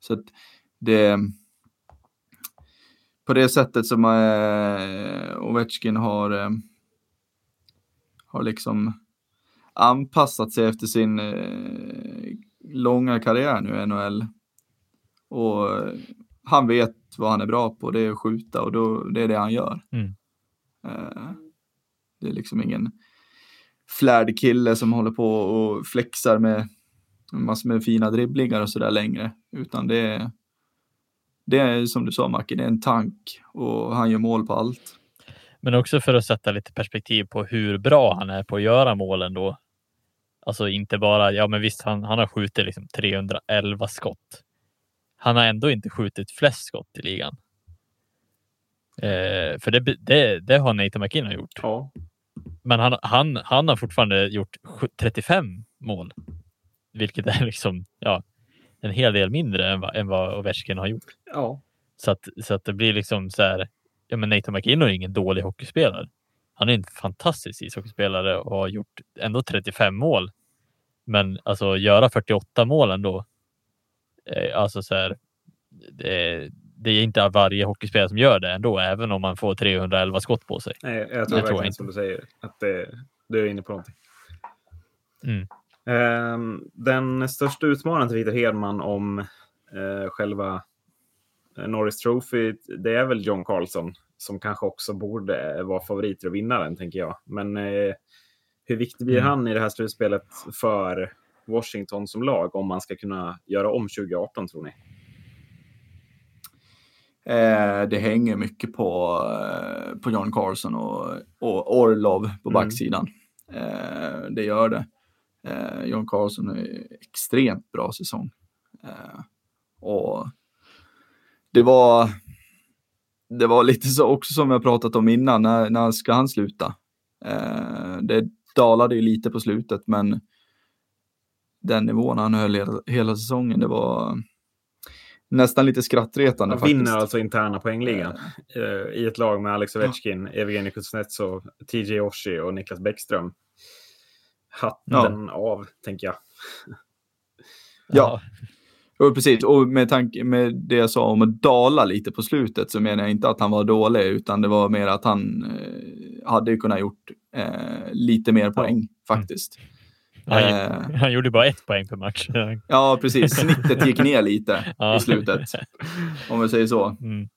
Så att det på det sättet som eh, Ovechkin har, eh, har liksom anpassat sig efter sin eh, långa karriär nu i NHL. Och han vet vad han är bra på, det är att skjuta och då, det är det han gör. Mm. Uh, det är liksom ingen flärd kille som håller på och flexar med massor med fina dribblingar och sådär längre, utan det är, det är som du sa Macke, det är en tank och han gör mål på allt. Men också för att sätta lite perspektiv på hur bra han är på att göra målen då. Alltså inte bara, ja men visst han, han har skjutit liksom 311 skott han har ändå inte skjutit flest skott i ligan. Eh, för det, det, det har Nathan McKinnon gjort. Ja. Men han, han, han har fortfarande gjort 35 mål, vilket är liksom ja, en hel del mindre än vad, än vad Ovechkin har gjort. Ja. Så, att, så att det blir liksom så här. Ja, men Nathan McKinnon är ingen dålig hockeyspelare. Han är en fantastisk ishockeyspelare och har gjort ändå 35 mål. Men alltså göra 48 mål ändå Eh, alltså så här, det, det, är inte varje hockeyspelare som gör det ändå, även om man får 311 skott på sig. Nej, jag tror det verkligen tror jag som du säger, att det, du är inne på någonting. Mm. Ehm, den största utmanaren till Victor Hedman om eh, själva eh, Norris Trophy, det är väl John Carlson som kanske också borde vara favorit att vinna den, tänker jag. Men eh, hur viktig blir mm. han i det här slutspelet för Washington som lag om man ska kunna göra om 2018, tror ni? Eh, det hänger mycket på, eh, på John Carlson och, och Orlov på mm. backsidan. Eh, det gör det. Eh, John Carlson är extremt bra säsong. Eh, och det var, det var lite så också som jag pratat om innan, när, när ska han sluta? Eh, det dalade ju lite på slutet, men den nivån han höll hela, hela säsongen, det var nästan lite skrattretande. Han vinner alltså interna poängligan uh, i ett lag med Alex Ovechkin, ja. Evgenij Kuznetsov, TJ Oshie och Niklas Bäckström. Hatten ja. av, tänker jag. ja. Och precis, och med tanke med det jag sa om att dala lite på slutet så menar jag inte att han var dålig, utan det var mer att han eh, hade kunnat gjort eh, lite mer poäng ja. faktiskt. Mm. Han, eh, han gjorde bara ett poäng per match. ja, precis. Snittet gick ner lite i slutet. Om vi säger så. Mm.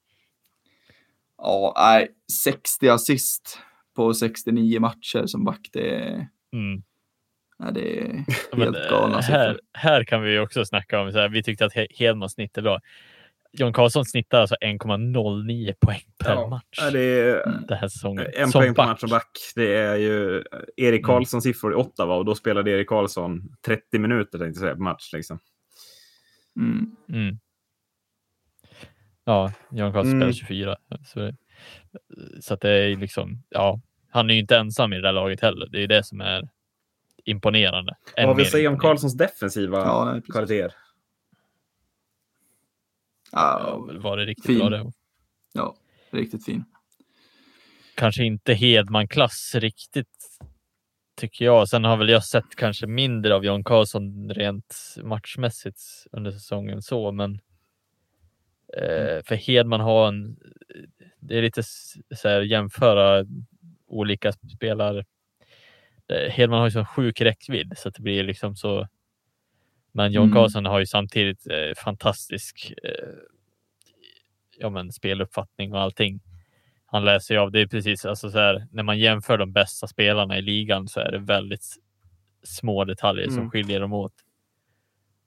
Ja, nej, 60 assist på 69 matcher som back, det är, mm. Nej, det är helt Men, galna här, här kan vi också snacka om, så här, vi tyckte att Hedmans snitt är bra. John Karlsson snittar alltså 1,09 poäng per ja, match. Det är mm. den här säsongen. En som poäng per match som back. Det är ju Erik mm. Karlssons mm. siffror i Ottawa och då spelade Erik Karlsson 30 minuter tänkte jag säga, per match. Liksom. Mm. Mm. Ja, John Karlsson spelar 24. Mm. Så, så att det är liksom, ja, han är ju inte ensam i det där laget heller. Det är det som är imponerande. Vad vill säga om Karlssons defensiva ja, kvaliteter? Ja, var det riktigt fin. bra det. Ja, riktigt fin. Kanske inte Hedman-klass riktigt, tycker jag. Sen har väl jag sett kanske mindre av John Karlsson rent matchmässigt under säsongen så, men eh, för Hedman har en, det är lite så här jämföra olika spelare. Eh, Hedman har ju så sjuk räckvidd så att det blir liksom så men John mm. Har ju samtidigt eh, fantastisk eh, ja, men speluppfattning och allting. Han läser ju av det är precis alltså så här, när man jämför de bästa spelarna i ligan så är det väldigt små detaljer mm. som skiljer dem åt.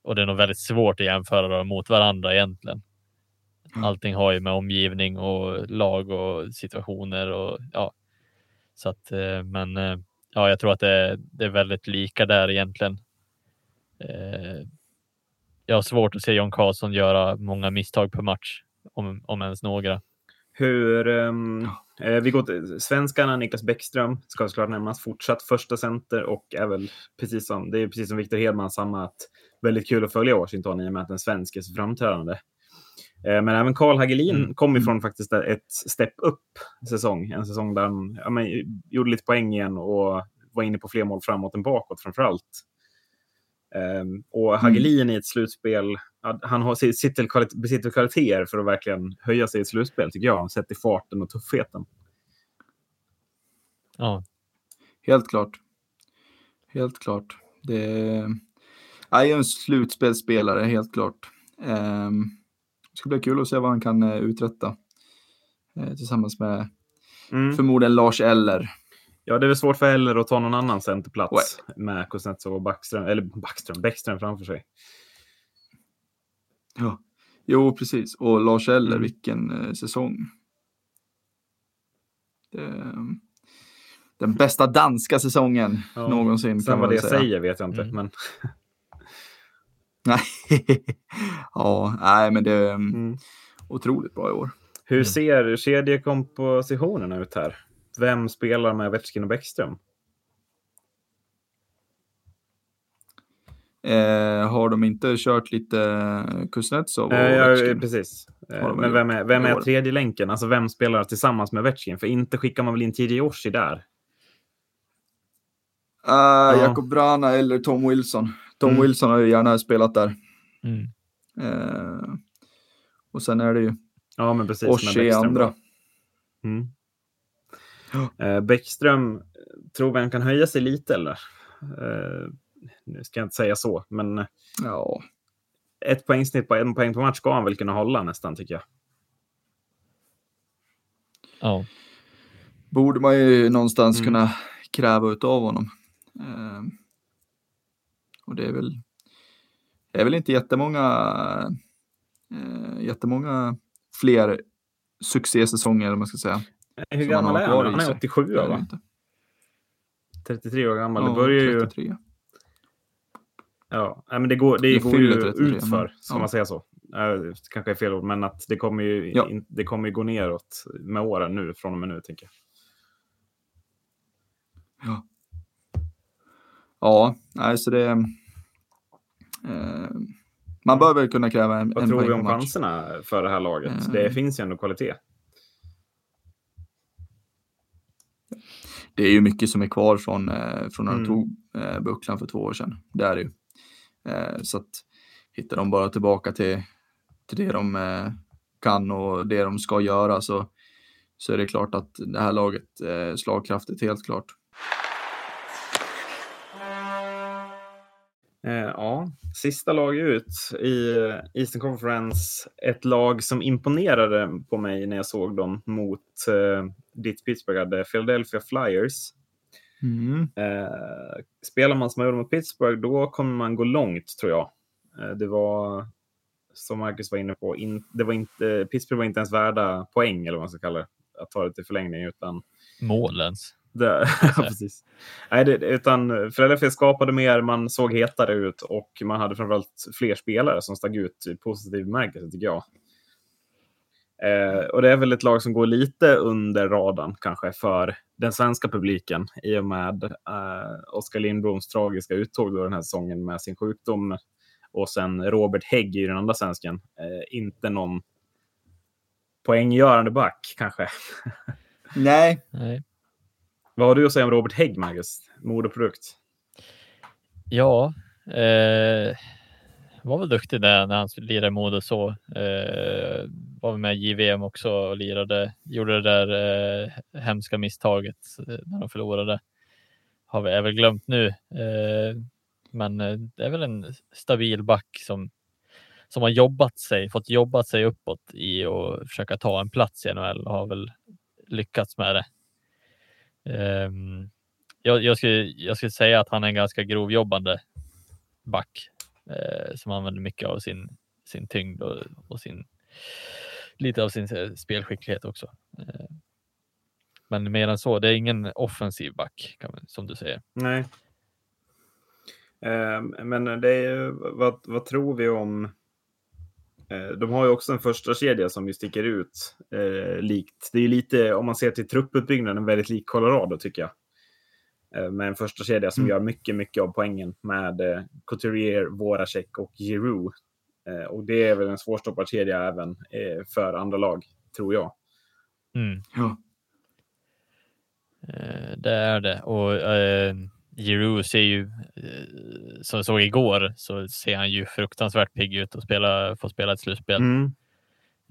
Och det är nog väldigt svårt att jämföra dem mot varandra egentligen. Mm. Allting har ju med omgivning och lag och situationer och ja, så att eh, men eh, ja, jag tror att det, det är väldigt lika där egentligen. Eh, jag har svårt att se John Karlsson göra många misstag per match, om, om ens några. Hur, um, eh, vi går till svenskarna, Niklas Bäckström ska såklart nämnas, fortsatt första center och är väl precis som, det är precis som Victor Hedman samma att väldigt kul att följa Washington i och med att en svensk är så framträdande. Eh, men även Karl Hagelin mm. kom ifrån faktiskt ett step up säsong, en säsong där han ja, men, gjorde lite poäng igen och var inne på fler mål framåt än bakåt framför allt. Um, och Hagelin mm. i ett slutspel, han har, sitter, kvalit besitter kvaliteter för att verkligen höja sig i ett slutspel, tycker jag. Sett i farten och tuffheten. Ja. Helt klart. Helt klart. Det är en slutspelsspelare, helt klart. Um, det ska bli kul att se vad han kan uh, uträtta. Uh, tillsammans med mm. förmodligen Lars Eller. Ja, det är väl svårt för Eller att ta någon annan centerplats ouais. med Kuznetsov och Backström, eller Backström, Bäckström framför sig. Ja, jo precis. Och Lars Eller, mm. vilken eh, säsong. Det, den bästa danska säsongen ja. någonsin. Sen vad det säga. säger vet jag inte. Mm. Men... nej, ja, nej, men det är mm. otroligt bra i år. Hur mm. ser kedjekompositionen ut här? Vem spelar med Ovechkin och Bäckström? Eh, har de inte kört lite Kuznetsov? Eh, ja, precis. Eh, men vem är, vem är tredje länken? Alltså vem spelar tillsammans med Ovechkin? För inte skickar man väl in TJ Oshie där? Uh, ja. Jakob Brana eller Tom Wilson. Tom mm. Wilson har ju gärna spelat där. Mm. Uh, och sen är det ju ja, men precis, Oshie andra. Mm. Eh, Bäckström, tror vi han kan höja sig lite eller? Eh, nu ska jag inte säga så, men ja. ett poängsnitt på en poäng på match ska han väl kunna hålla nästan tycker jag. Ja. Borde man ju någonstans mm. kunna kräva av honom. Eh, och det är väl, det är väl inte jättemånga, eh, jättemånga fler succésäsonger, eller man ska säga. Hur gammal är han? Han är 87 va? Inte. 33 år gammal. Ja, det börjar 33. ju... Ja, men det går, det går ju 33, ut för, ska ja. man säga så. Det kanske är fel ord, men att det kommer ju, ja. in, det kommer ju gå neråt med åren nu, från och med nu, tänker jag. Ja. Ja, alltså det... Eh, man bör väl kunna kräva en, Vad en tror vi om chanserna för det här laget? Eh, det finns ju ändå kvalitet. Det är ju mycket som är kvar från, eh, från när de mm. tog eh, bucklan för två år sedan. Det är det ju. Eh, så att hittar de bara tillbaka till, till det de eh, kan och det de ska göra så, så är det klart att det här laget är slagkraftigt, helt klart. Eh, ja, sista lag ut i Eastern Conference. Ett lag som imponerade på mig när jag såg dem mot eh, ditt Pittsburgh hade Philadelphia Flyers. Mm. Eh, spelar man som man gjorde mot Pittsburgh, då kommer man gå långt tror jag. Eh, det var, som Marcus var inne på, in, det var inte, Pittsburgh var inte ens värda poäng eller vad man ska kalla det, att ta det till förlängning, utan målens. Det, precis. Nej, det, utan Philadelphia skapade mer, man såg hetare ut och man hade framförallt fler spelare som stod ut i positiv bemärkelse, tycker jag. Eh, och det är väl ett lag som går lite under radarn kanske för den svenska publiken i och med eh, Oskar Lindbloms tragiska uttåg då den här säsongen med sin sjukdom och sen Robert Hägg i den andra svensken. Eh, inte någon poänggörande back kanske. Nej. Nej. Vad har du att säga om Robert Hägg, Marcus? produkt. Ja, eh, var väl duktig där när han lirade i Modo så. Eh, var med i JVM också och lirade, gjorde det där eh, hemska misstaget eh, när de förlorade. Har vi även glömt nu. Eh, men eh, det är väl en stabil back som, som har jobbat sig, fått jobbat sig uppåt i och försöka ta en plats i NHL och har väl lyckats med det. Um, jag, jag, skulle, jag skulle säga att han är en ganska grovjobbande back eh, som använder mycket av sin, sin tyngd och, och sin, lite av sin eh, spelskicklighet också. Eh, men mer än så, det är ingen offensiv back man, som du säger. Nej. Eh, men det är, vad, vad tror vi om eh, de har ju också en första kedja som ju sticker ut eh, likt. Det är lite, om man ser till truppuppbyggnaden, väldigt lik Colorado tycker jag. Eh, med en första kedja som mm. gör mycket, mycket av poängen med eh, Couturier, Voracek och Giroud. Eh, och det är väl en svårstoppad kedja även eh, för andra lag, tror jag. Mm. Ja. Eh, det är det. Och eh, Giroud ser ju, eh, som jag såg igår, så ser han ju fruktansvärt pigg ut och spela, får spela ett slutspel. Mm.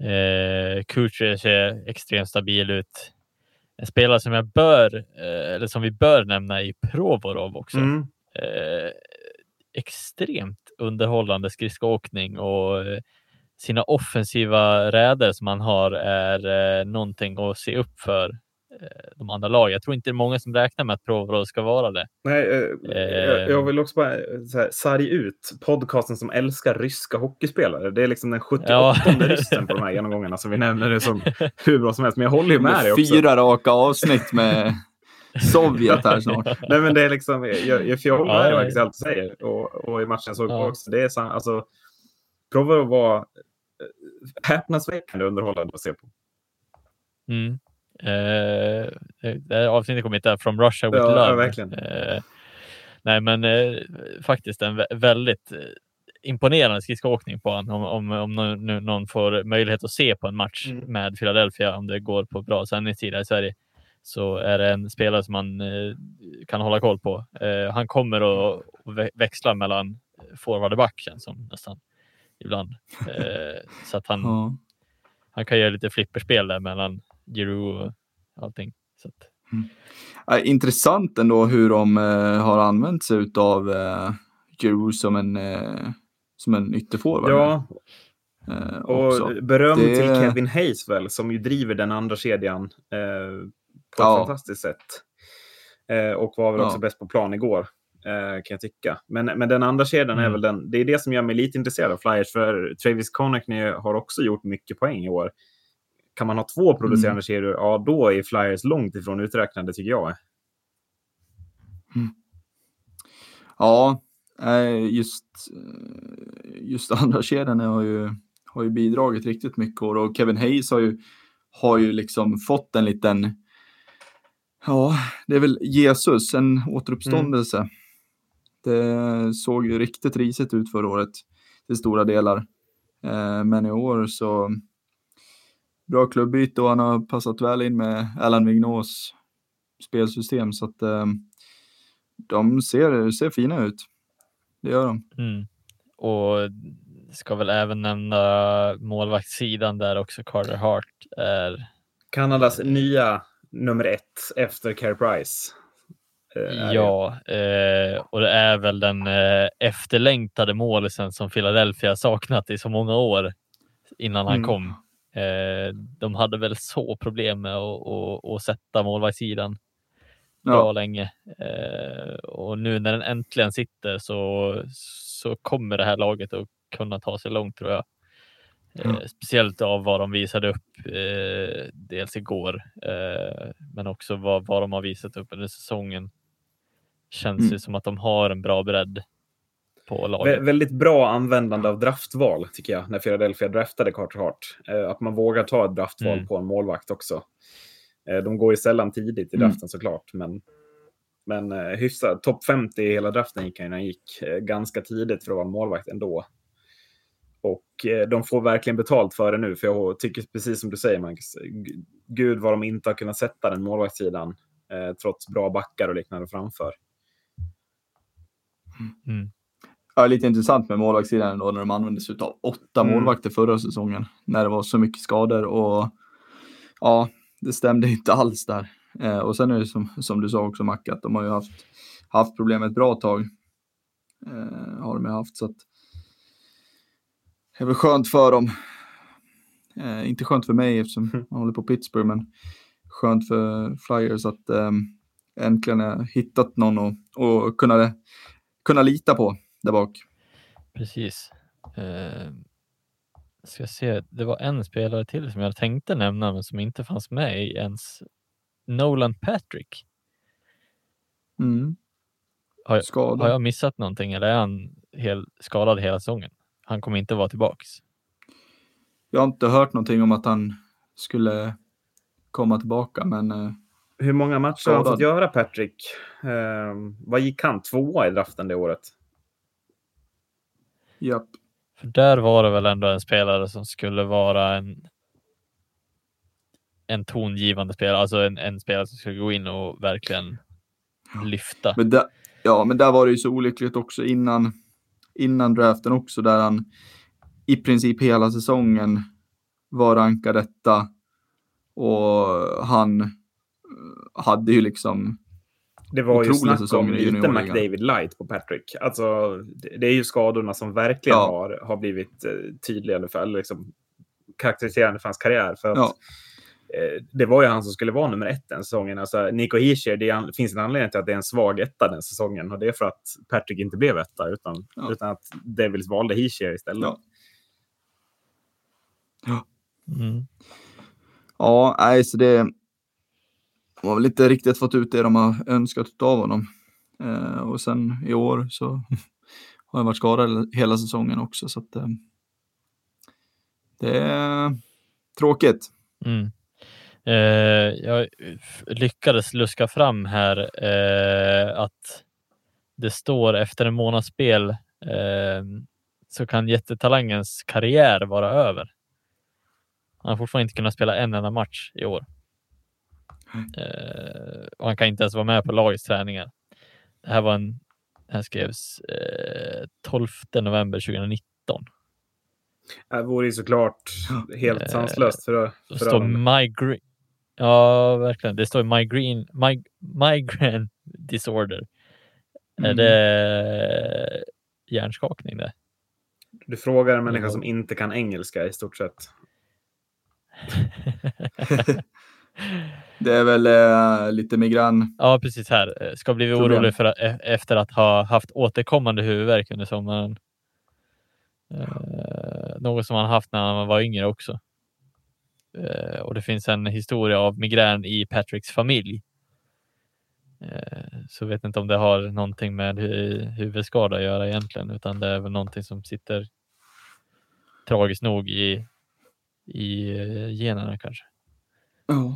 Eh, Kutcher ser extremt stabil ut. En spelare som jag bör, eh, eller som vi bör nämna i Provorov också. Mm. Eh, extremt underhållande skridskoåkning och eh, sina offensiva räder som han har är eh, någonting att se upp för de andra lagen. Jag tror inte det är många som räknar med att Provorov ska vara det. Nej, eh, jag, jag, vill också bara så sarg ut podcasten som älskar ryska hockeyspelare. Det är liksom den 78 ja. ryssen på de här genomgångarna som vi nämner det som hur bra som helst. Men jag håller ju med, dig också. Fyra raka avsnitt med Sovjet här snart. Nej, men det är liksom, jag, jag, jag håller med dig allt du säger. Och, och i matchen såg ja. också. Det är så, alltså, Provorov var eh, häpnadsväckande underhållande att se på. Mm. Eh, här avsnittet kommer heta From Russia with ja, Love. Ja. Eh, nej, men eh, faktiskt en väldigt imponerande skridskoåkning på honom om, om, om någon, någon får möjlighet att se på en match mm. med Philadelphia om det går på bra sändningstid i Sverige så är det en spelare som man eh, kan hålla koll på. Eh, han kommer att växla mellan forward och back känns som nästan ibland. Eh, så att han, mm. han kan göra lite flipperspel där mellan Giroud och allting. Så att, Mm. Intressant ändå hur de eh, har använt sig av eh, Giroud som en, eh, som en ytterforward. Ja, eh, och beröm det... till Kevin Hayes väl, som ju driver den andra kedjan eh, på ja. ett fantastiskt sätt. Eh, och var väl också ja. bäst på plan igår. Eh, kan jag tycka. Men, men den andra kedjan mm. är väl den, det är det som gör mig lite intresserad av Flyers, för Travis Connickney har också gjort mycket poäng i år. Kan man ha två producerande mm. kedjor, ja då är Flyers långt ifrån uträknade tycker jag. Mm. Ja, just, just andra kedjan har ju, har ju bidragit riktigt mycket och Kevin Hayes har ju, har ju liksom fått en liten, ja, det är väl Jesus, en återuppståndelse. Mm. Det såg ju riktigt risigt ut förra året till stora delar. Eh, men i år så bra klubbyte och han har passat väl in med Alan Vignos spelsystem så att eh, de ser, ser fina ut. Det gör de. Mm. Och ska väl även nämna målvaktssidan där också Carter Hart är Kanadas nya nummer ett efter Care Price. Eh, ja, eh, och det är väl den eh, efterlängtade målisen som Philadelphia saknat i så många år innan han mm. kom. Eh, de hade väl så problem med att, att, att sätta målvaktssidan bra ja. länge eh, och nu när den äntligen sitter så, så kommer det här laget att kunna ta sig långt tror jag. Mm. speciellt av vad de visade upp eh, dels igår, eh, men också vad, vad de har visat upp under säsongen känns mm. det som att de har en bra bredd på laget. Vä väldigt bra användande av draftval tycker jag, när Philadelphia draftade Carter Hart. Eh, att man vågar ta ett draftval mm. på en målvakt också. Eh, de går ju sällan tidigt i mm. draften mm. såklart, men, men eh, hyfsat. Topp 50 i hela draften gick han när han gick eh, ganska tidigt för att vara målvakt ändå. Och eh, de får verkligen betalt för det nu, för jag tycker precis som du säger Marcus, gud vad de inte har kunnat sätta den målvaktssidan, eh, trots bra backar och liknande framför. Mm. Ja, lite intressant med målvaktssidan då när de använde sig av åtta mm. målvakter förra säsongen när det var så mycket skador och ja, det stämde inte alls där. Eh, och sen är det som, som du sa också Mac, att de har ju haft, haft problem ett bra tag. Eh, har de ju haft så att det är väl skönt för dem. Eh, inte skönt för mig eftersom mm. man håller på Pittsburgh, men skönt för Flyers att eh, äntligen hittat någon och, och kunna kunna lita på där bak. Precis. Uh, ska se, det var en spelare till som jag tänkte nämna men som inte fanns med i ens Nolan Patrick. Mm. Har, jag, har jag missat någonting eller är han hel, skadad hela säsongen? Han kommer inte vara tillbaks. Jag har inte hört någonting om att han skulle komma tillbaka, men uh, hur många matcher har han fått göra, Patrick? Eh, vad gick han? Tvåa i draften det året? Japp. För där var det väl ändå en spelare som skulle vara en en tongivande spelare, alltså en, en spelare som skulle gå in och verkligen lyfta. Men där, ja, men där var det ju så olyckligt också innan, innan draften också, där han i princip hela säsongen var rankad detta och han hade ju liksom det var ju snack om lite McDavid light på Patrick. Alltså, det är ju skadorna som verkligen ja. har, har blivit eh, tydliga, eller liksom, karaktäriserande för hans karriär. För att, ja. eh, det var ju han som skulle vara nummer ett den säsongen. Alltså, Nico Hischier, det finns en anledning till att det är en svag etta den säsongen. Och det är för att Patrick inte blev etta, utan, ja. utan att Devils valde Hischier istället. Ja. Ja, mm. ja nej, så det de har väl inte riktigt fått ut det de har önskat av honom. Eh, och sen i år så har han varit skadad hela säsongen också. Så att, eh, det är tråkigt. Mm. Eh, jag lyckades luska fram här eh, att det står efter en månads spel eh, så kan jättetalangens karriär vara över. Han har fortfarande inte kunnat spela en enda match i år. Eh, och han kan inte ens vara med på lagets träningar. Det här var en, det här skrevs eh, 12 november 2019. Det vore ju såklart helt eh, sanslöst för, för står Mike Green. Ja, verkligen. Det står migraine, mig, migraine disorder. Mm. Är det hjärnskakning det? Du frågar en människa som inte kan engelska i stort sett. det är väl äh, lite migrän. Ja, precis här. Eh, ska bli orolig för att, e-, efter att ha haft återkommande huvudvärk under sommaren. Eh, något som han haft när han var yngre också. Eh, och det finns en historia av migrän i Patricks familj. Eh, så vet inte om det har någonting med huvudskada att göra egentligen, utan det är väl någonting som sitter tragiskt nog i, i eh, generna kanske. Oh.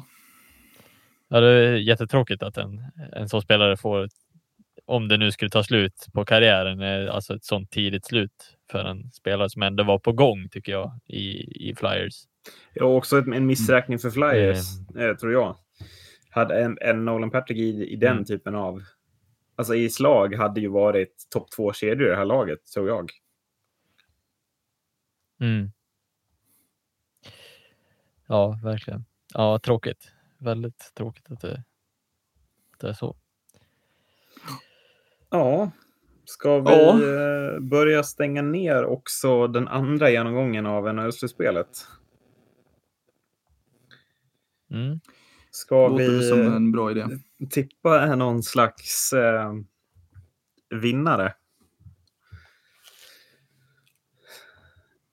Ja, det är jättetråkigt att en, en sån spelare får, om det nu skulle ta slut på karriären, alltså ett sånt tidigt slut för en spelare som ändå var på gång tycker jag i, i Flyers. Ja, också en missräkning för Flyers, mm. tror jag. Hade en, en Nolan Patrick i, i den mm. typen av... Alltså i slag hade ju varit topp två kedjor i det här laget, tror jag. Mm. Ja, verkligen. Ja, tråkigt. Väldigt tråkigt att det, att det är så. Ja, ska vi ja. Eh, börja stänga ner också den andra genomgången av NHL-slutspelet? Mm. Ska vi som en bra idé. tippa någon slags eh, vinnare?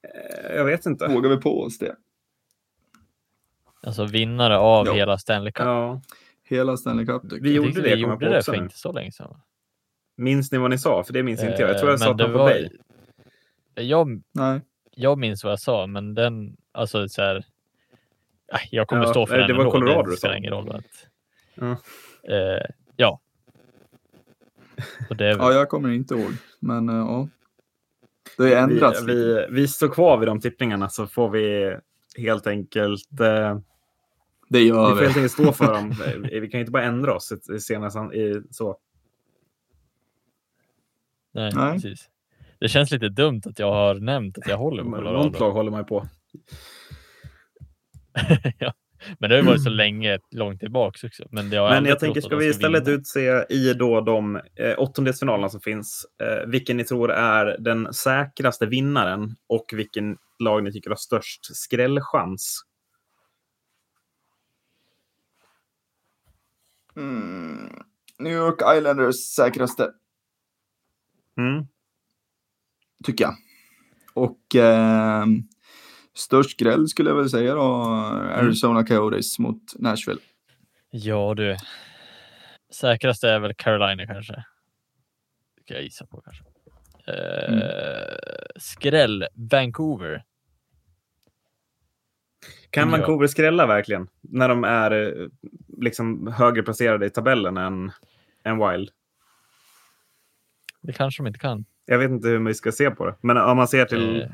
Eh, jag vet inte. Vågar vi på oss det? Alltså vinnare av ja. hela Stanley Cup? Ja. Hela Stanley Cup. Vi gjorde det, vi gjorde det för inte så länge sedan. Minns ni vad ni sa? För det minns inte jag. Jag tror jag eh, sa Tampa var... Bay. Jag, Nej. jag minns vad jag sa, men den, alltså så här, jag kommer ja, stå för det den var Colorado det spelar ingen roll. Att, ja. Eh, ja. Väl... ja, jag kommer inte ihåg, men uh, ja. Det har ändrats. Vi, vi, vi, står kvar vid de tippningarna så får vi helt enkelt eh, det gör vi. får helt enkelt stå för dem. vi kan inte bara ändra oss senast i, så. Nej, Nej, precis. Det känns lite dumt att jag har nämnt att jag håller på Colorado. Något lag håller man ju på. ja. Men det har ju varit så länge, långt tillbaka också. Men, det har Men jag tänker, ska vi istället vinna. utse i då de eh, åttondelsfinalerna som finns, eh, vilken ni tror är den säkraste vinnaren och vilken lag ni tycker har störst skrällchans? Mm. New York Islanders säkraste. Mm. Tycker jag. Och eh, Störst gräll skulle jag väl säga då, Arizona mm. Coyotes mot Nashville. Ja du. Säkraste är väl Carolina kanske. Det kan jag gissa på kanske. Uh, mm. Skräll Vancouver. Kan Vancouver skrälla verkligen? När de är eh, liksom högre placerade i tabellen än, än Wild? Det kanske de inte kan. Jag vet inte hur vi ska se på det. Men om man ser till uh,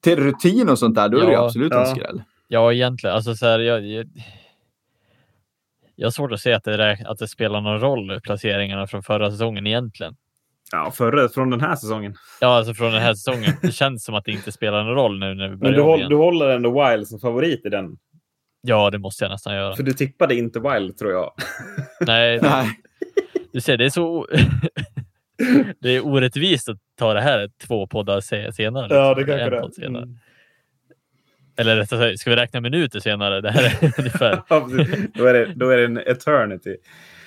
till rutin och sånt där, då ja, är det absolut ja. en skräll. Ja, egentligen. Alltså, så här, jag, jag, jag har svårt att se att det, att det spelar någon roll, placeringarna från förra säsongen egentligen. Ja, förra, från den här säsongen. Ja, alltså från den här säsongen. Det känns som att det inte spelar någon roll nu när vi börjar Men du, håll, du håller ändå Wild som favorit i den? Ja, det måste jag nästan göra. För du tippade inte Wild, tror jag. Nej, Nej. du ser, det är så... det är orättvist att ta det här två poddar senare. Liksom. Ja, det kanske det senare. Mm. Eller rättare sagt, ska vi räkna minuter senare? Det här är ungefär... då, är det, då är det en eternity.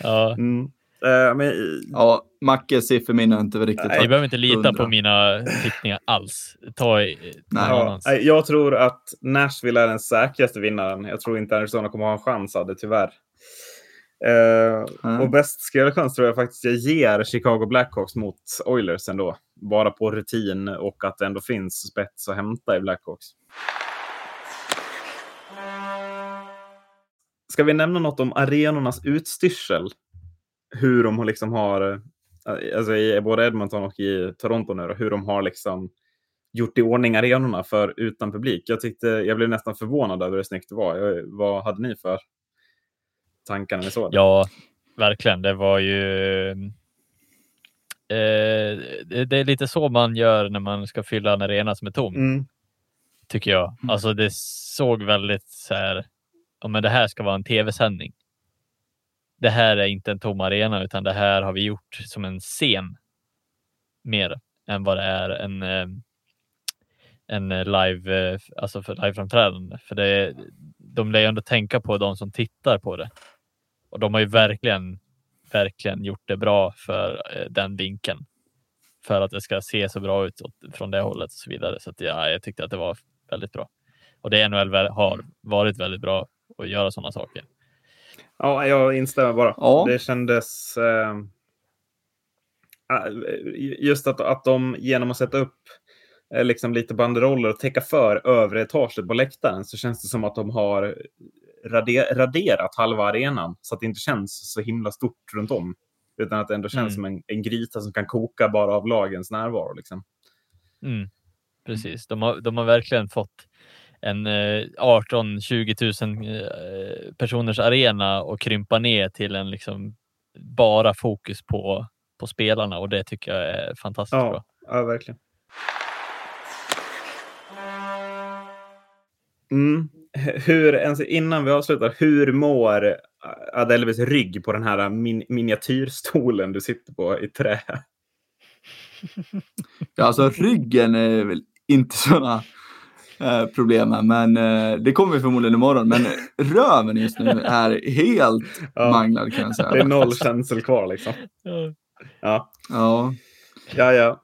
Ja. Mm. Uh, men... Ja, Mackes sifferminne har inte riktigt Nej, Ni behöver inte lita 100. på mina tippningar alls. Ta Nej. Ja, jag tror att Nashville är den säkraste vinnaren. Jag tror inte Arizona kommer ha en chans av det, tyvärr. Uh, mm. Och bäst skrällchans tror jag faktiskt jag ger Chicago Blackhawks mot Oilers ändå. Bara på rutin och att det ändå finns spets att hämta i Blackhawks. Ska vi nämna något om arenornas utstyrsel? Hur de liksom har, alltså i både Edmonton och i Toronto nu, hur de har liksom gjort i ordning arenorna för utan publik. Jag, tyckte, jag blev nästan förvånad över hur snyggt det var. Jag, vad hade ni för tankar när ni såg det? Ja, verkligen. Det var ju eh, det, är lite så man gör när man ska fylla en arena som är tom. Mm. Tycker jag. Alltså det såg väldigt så här ja, men det här ska vara en tv-sändning. Det här är inte en tom arena, utan det här har vi gjort som en scen mer än vad det är en, eh, en live, eh, alltså för liveframträdande. För det, de lär ju ändå tänka på de som tittar på det. Och de har ju verkligen, verkligen gjort det bra för eh, den vinkeln. För att det ska se så bra ut från det hållet och så vidare. Så att, ja, jag tyckte att det var väldigt bra. Och det NHL har varit väldigt bra att göra sådana saker. Ja, jag instämmer bara. Ja. Det kändes... Eh, just att, att de genom att sätta upp eh, liksom lite banderoller och täcka för övre etaget på läktaren så känns det som att de har rader, raderat halva arenan så att det inte känns så himla stort runt om. Utan att det ändå känns mm. som en, en gryta som kan koka bara av lagens närvaro. Liksom. Mm. Precis, de har, de har verkligen fått en 18-20 eh, 000 eh, personers arena och krympa ner till en liksom bara fokus på, på spelarna och det tycker jag är fantastiskt ja, bra. Ja, verkligen. Mm. Hur, innan vi avslutar, hur mår Adelvis rygg på den här min, miniatyrstolen du sitter på i trä? Ja, alltså ryggen är väl inte sådana eh, problem här, men eh, det kommer förmodligen imorgon. Men röven just nu är helt ja. manglad kan jag säga. Det är noll känsel kvar liksom. Ja. Ja. Ja, ja.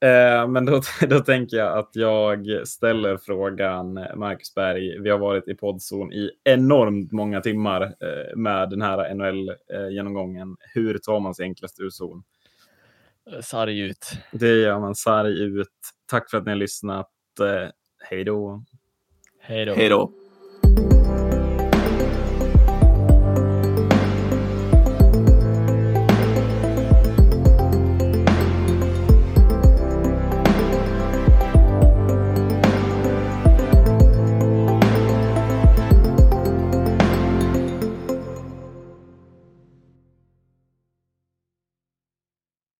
Eh, men då, då tänker jag att jag ställer frågan, Marcus Berg. Vi har varit i poddzon i enormt många timmar eh, med den här NHL-genomgången. Hur tar man sig enklast ur zon? Sarg ut. Det gör man, sarg ut. Tack för att ni har lyssnat. Hej då. Hej då.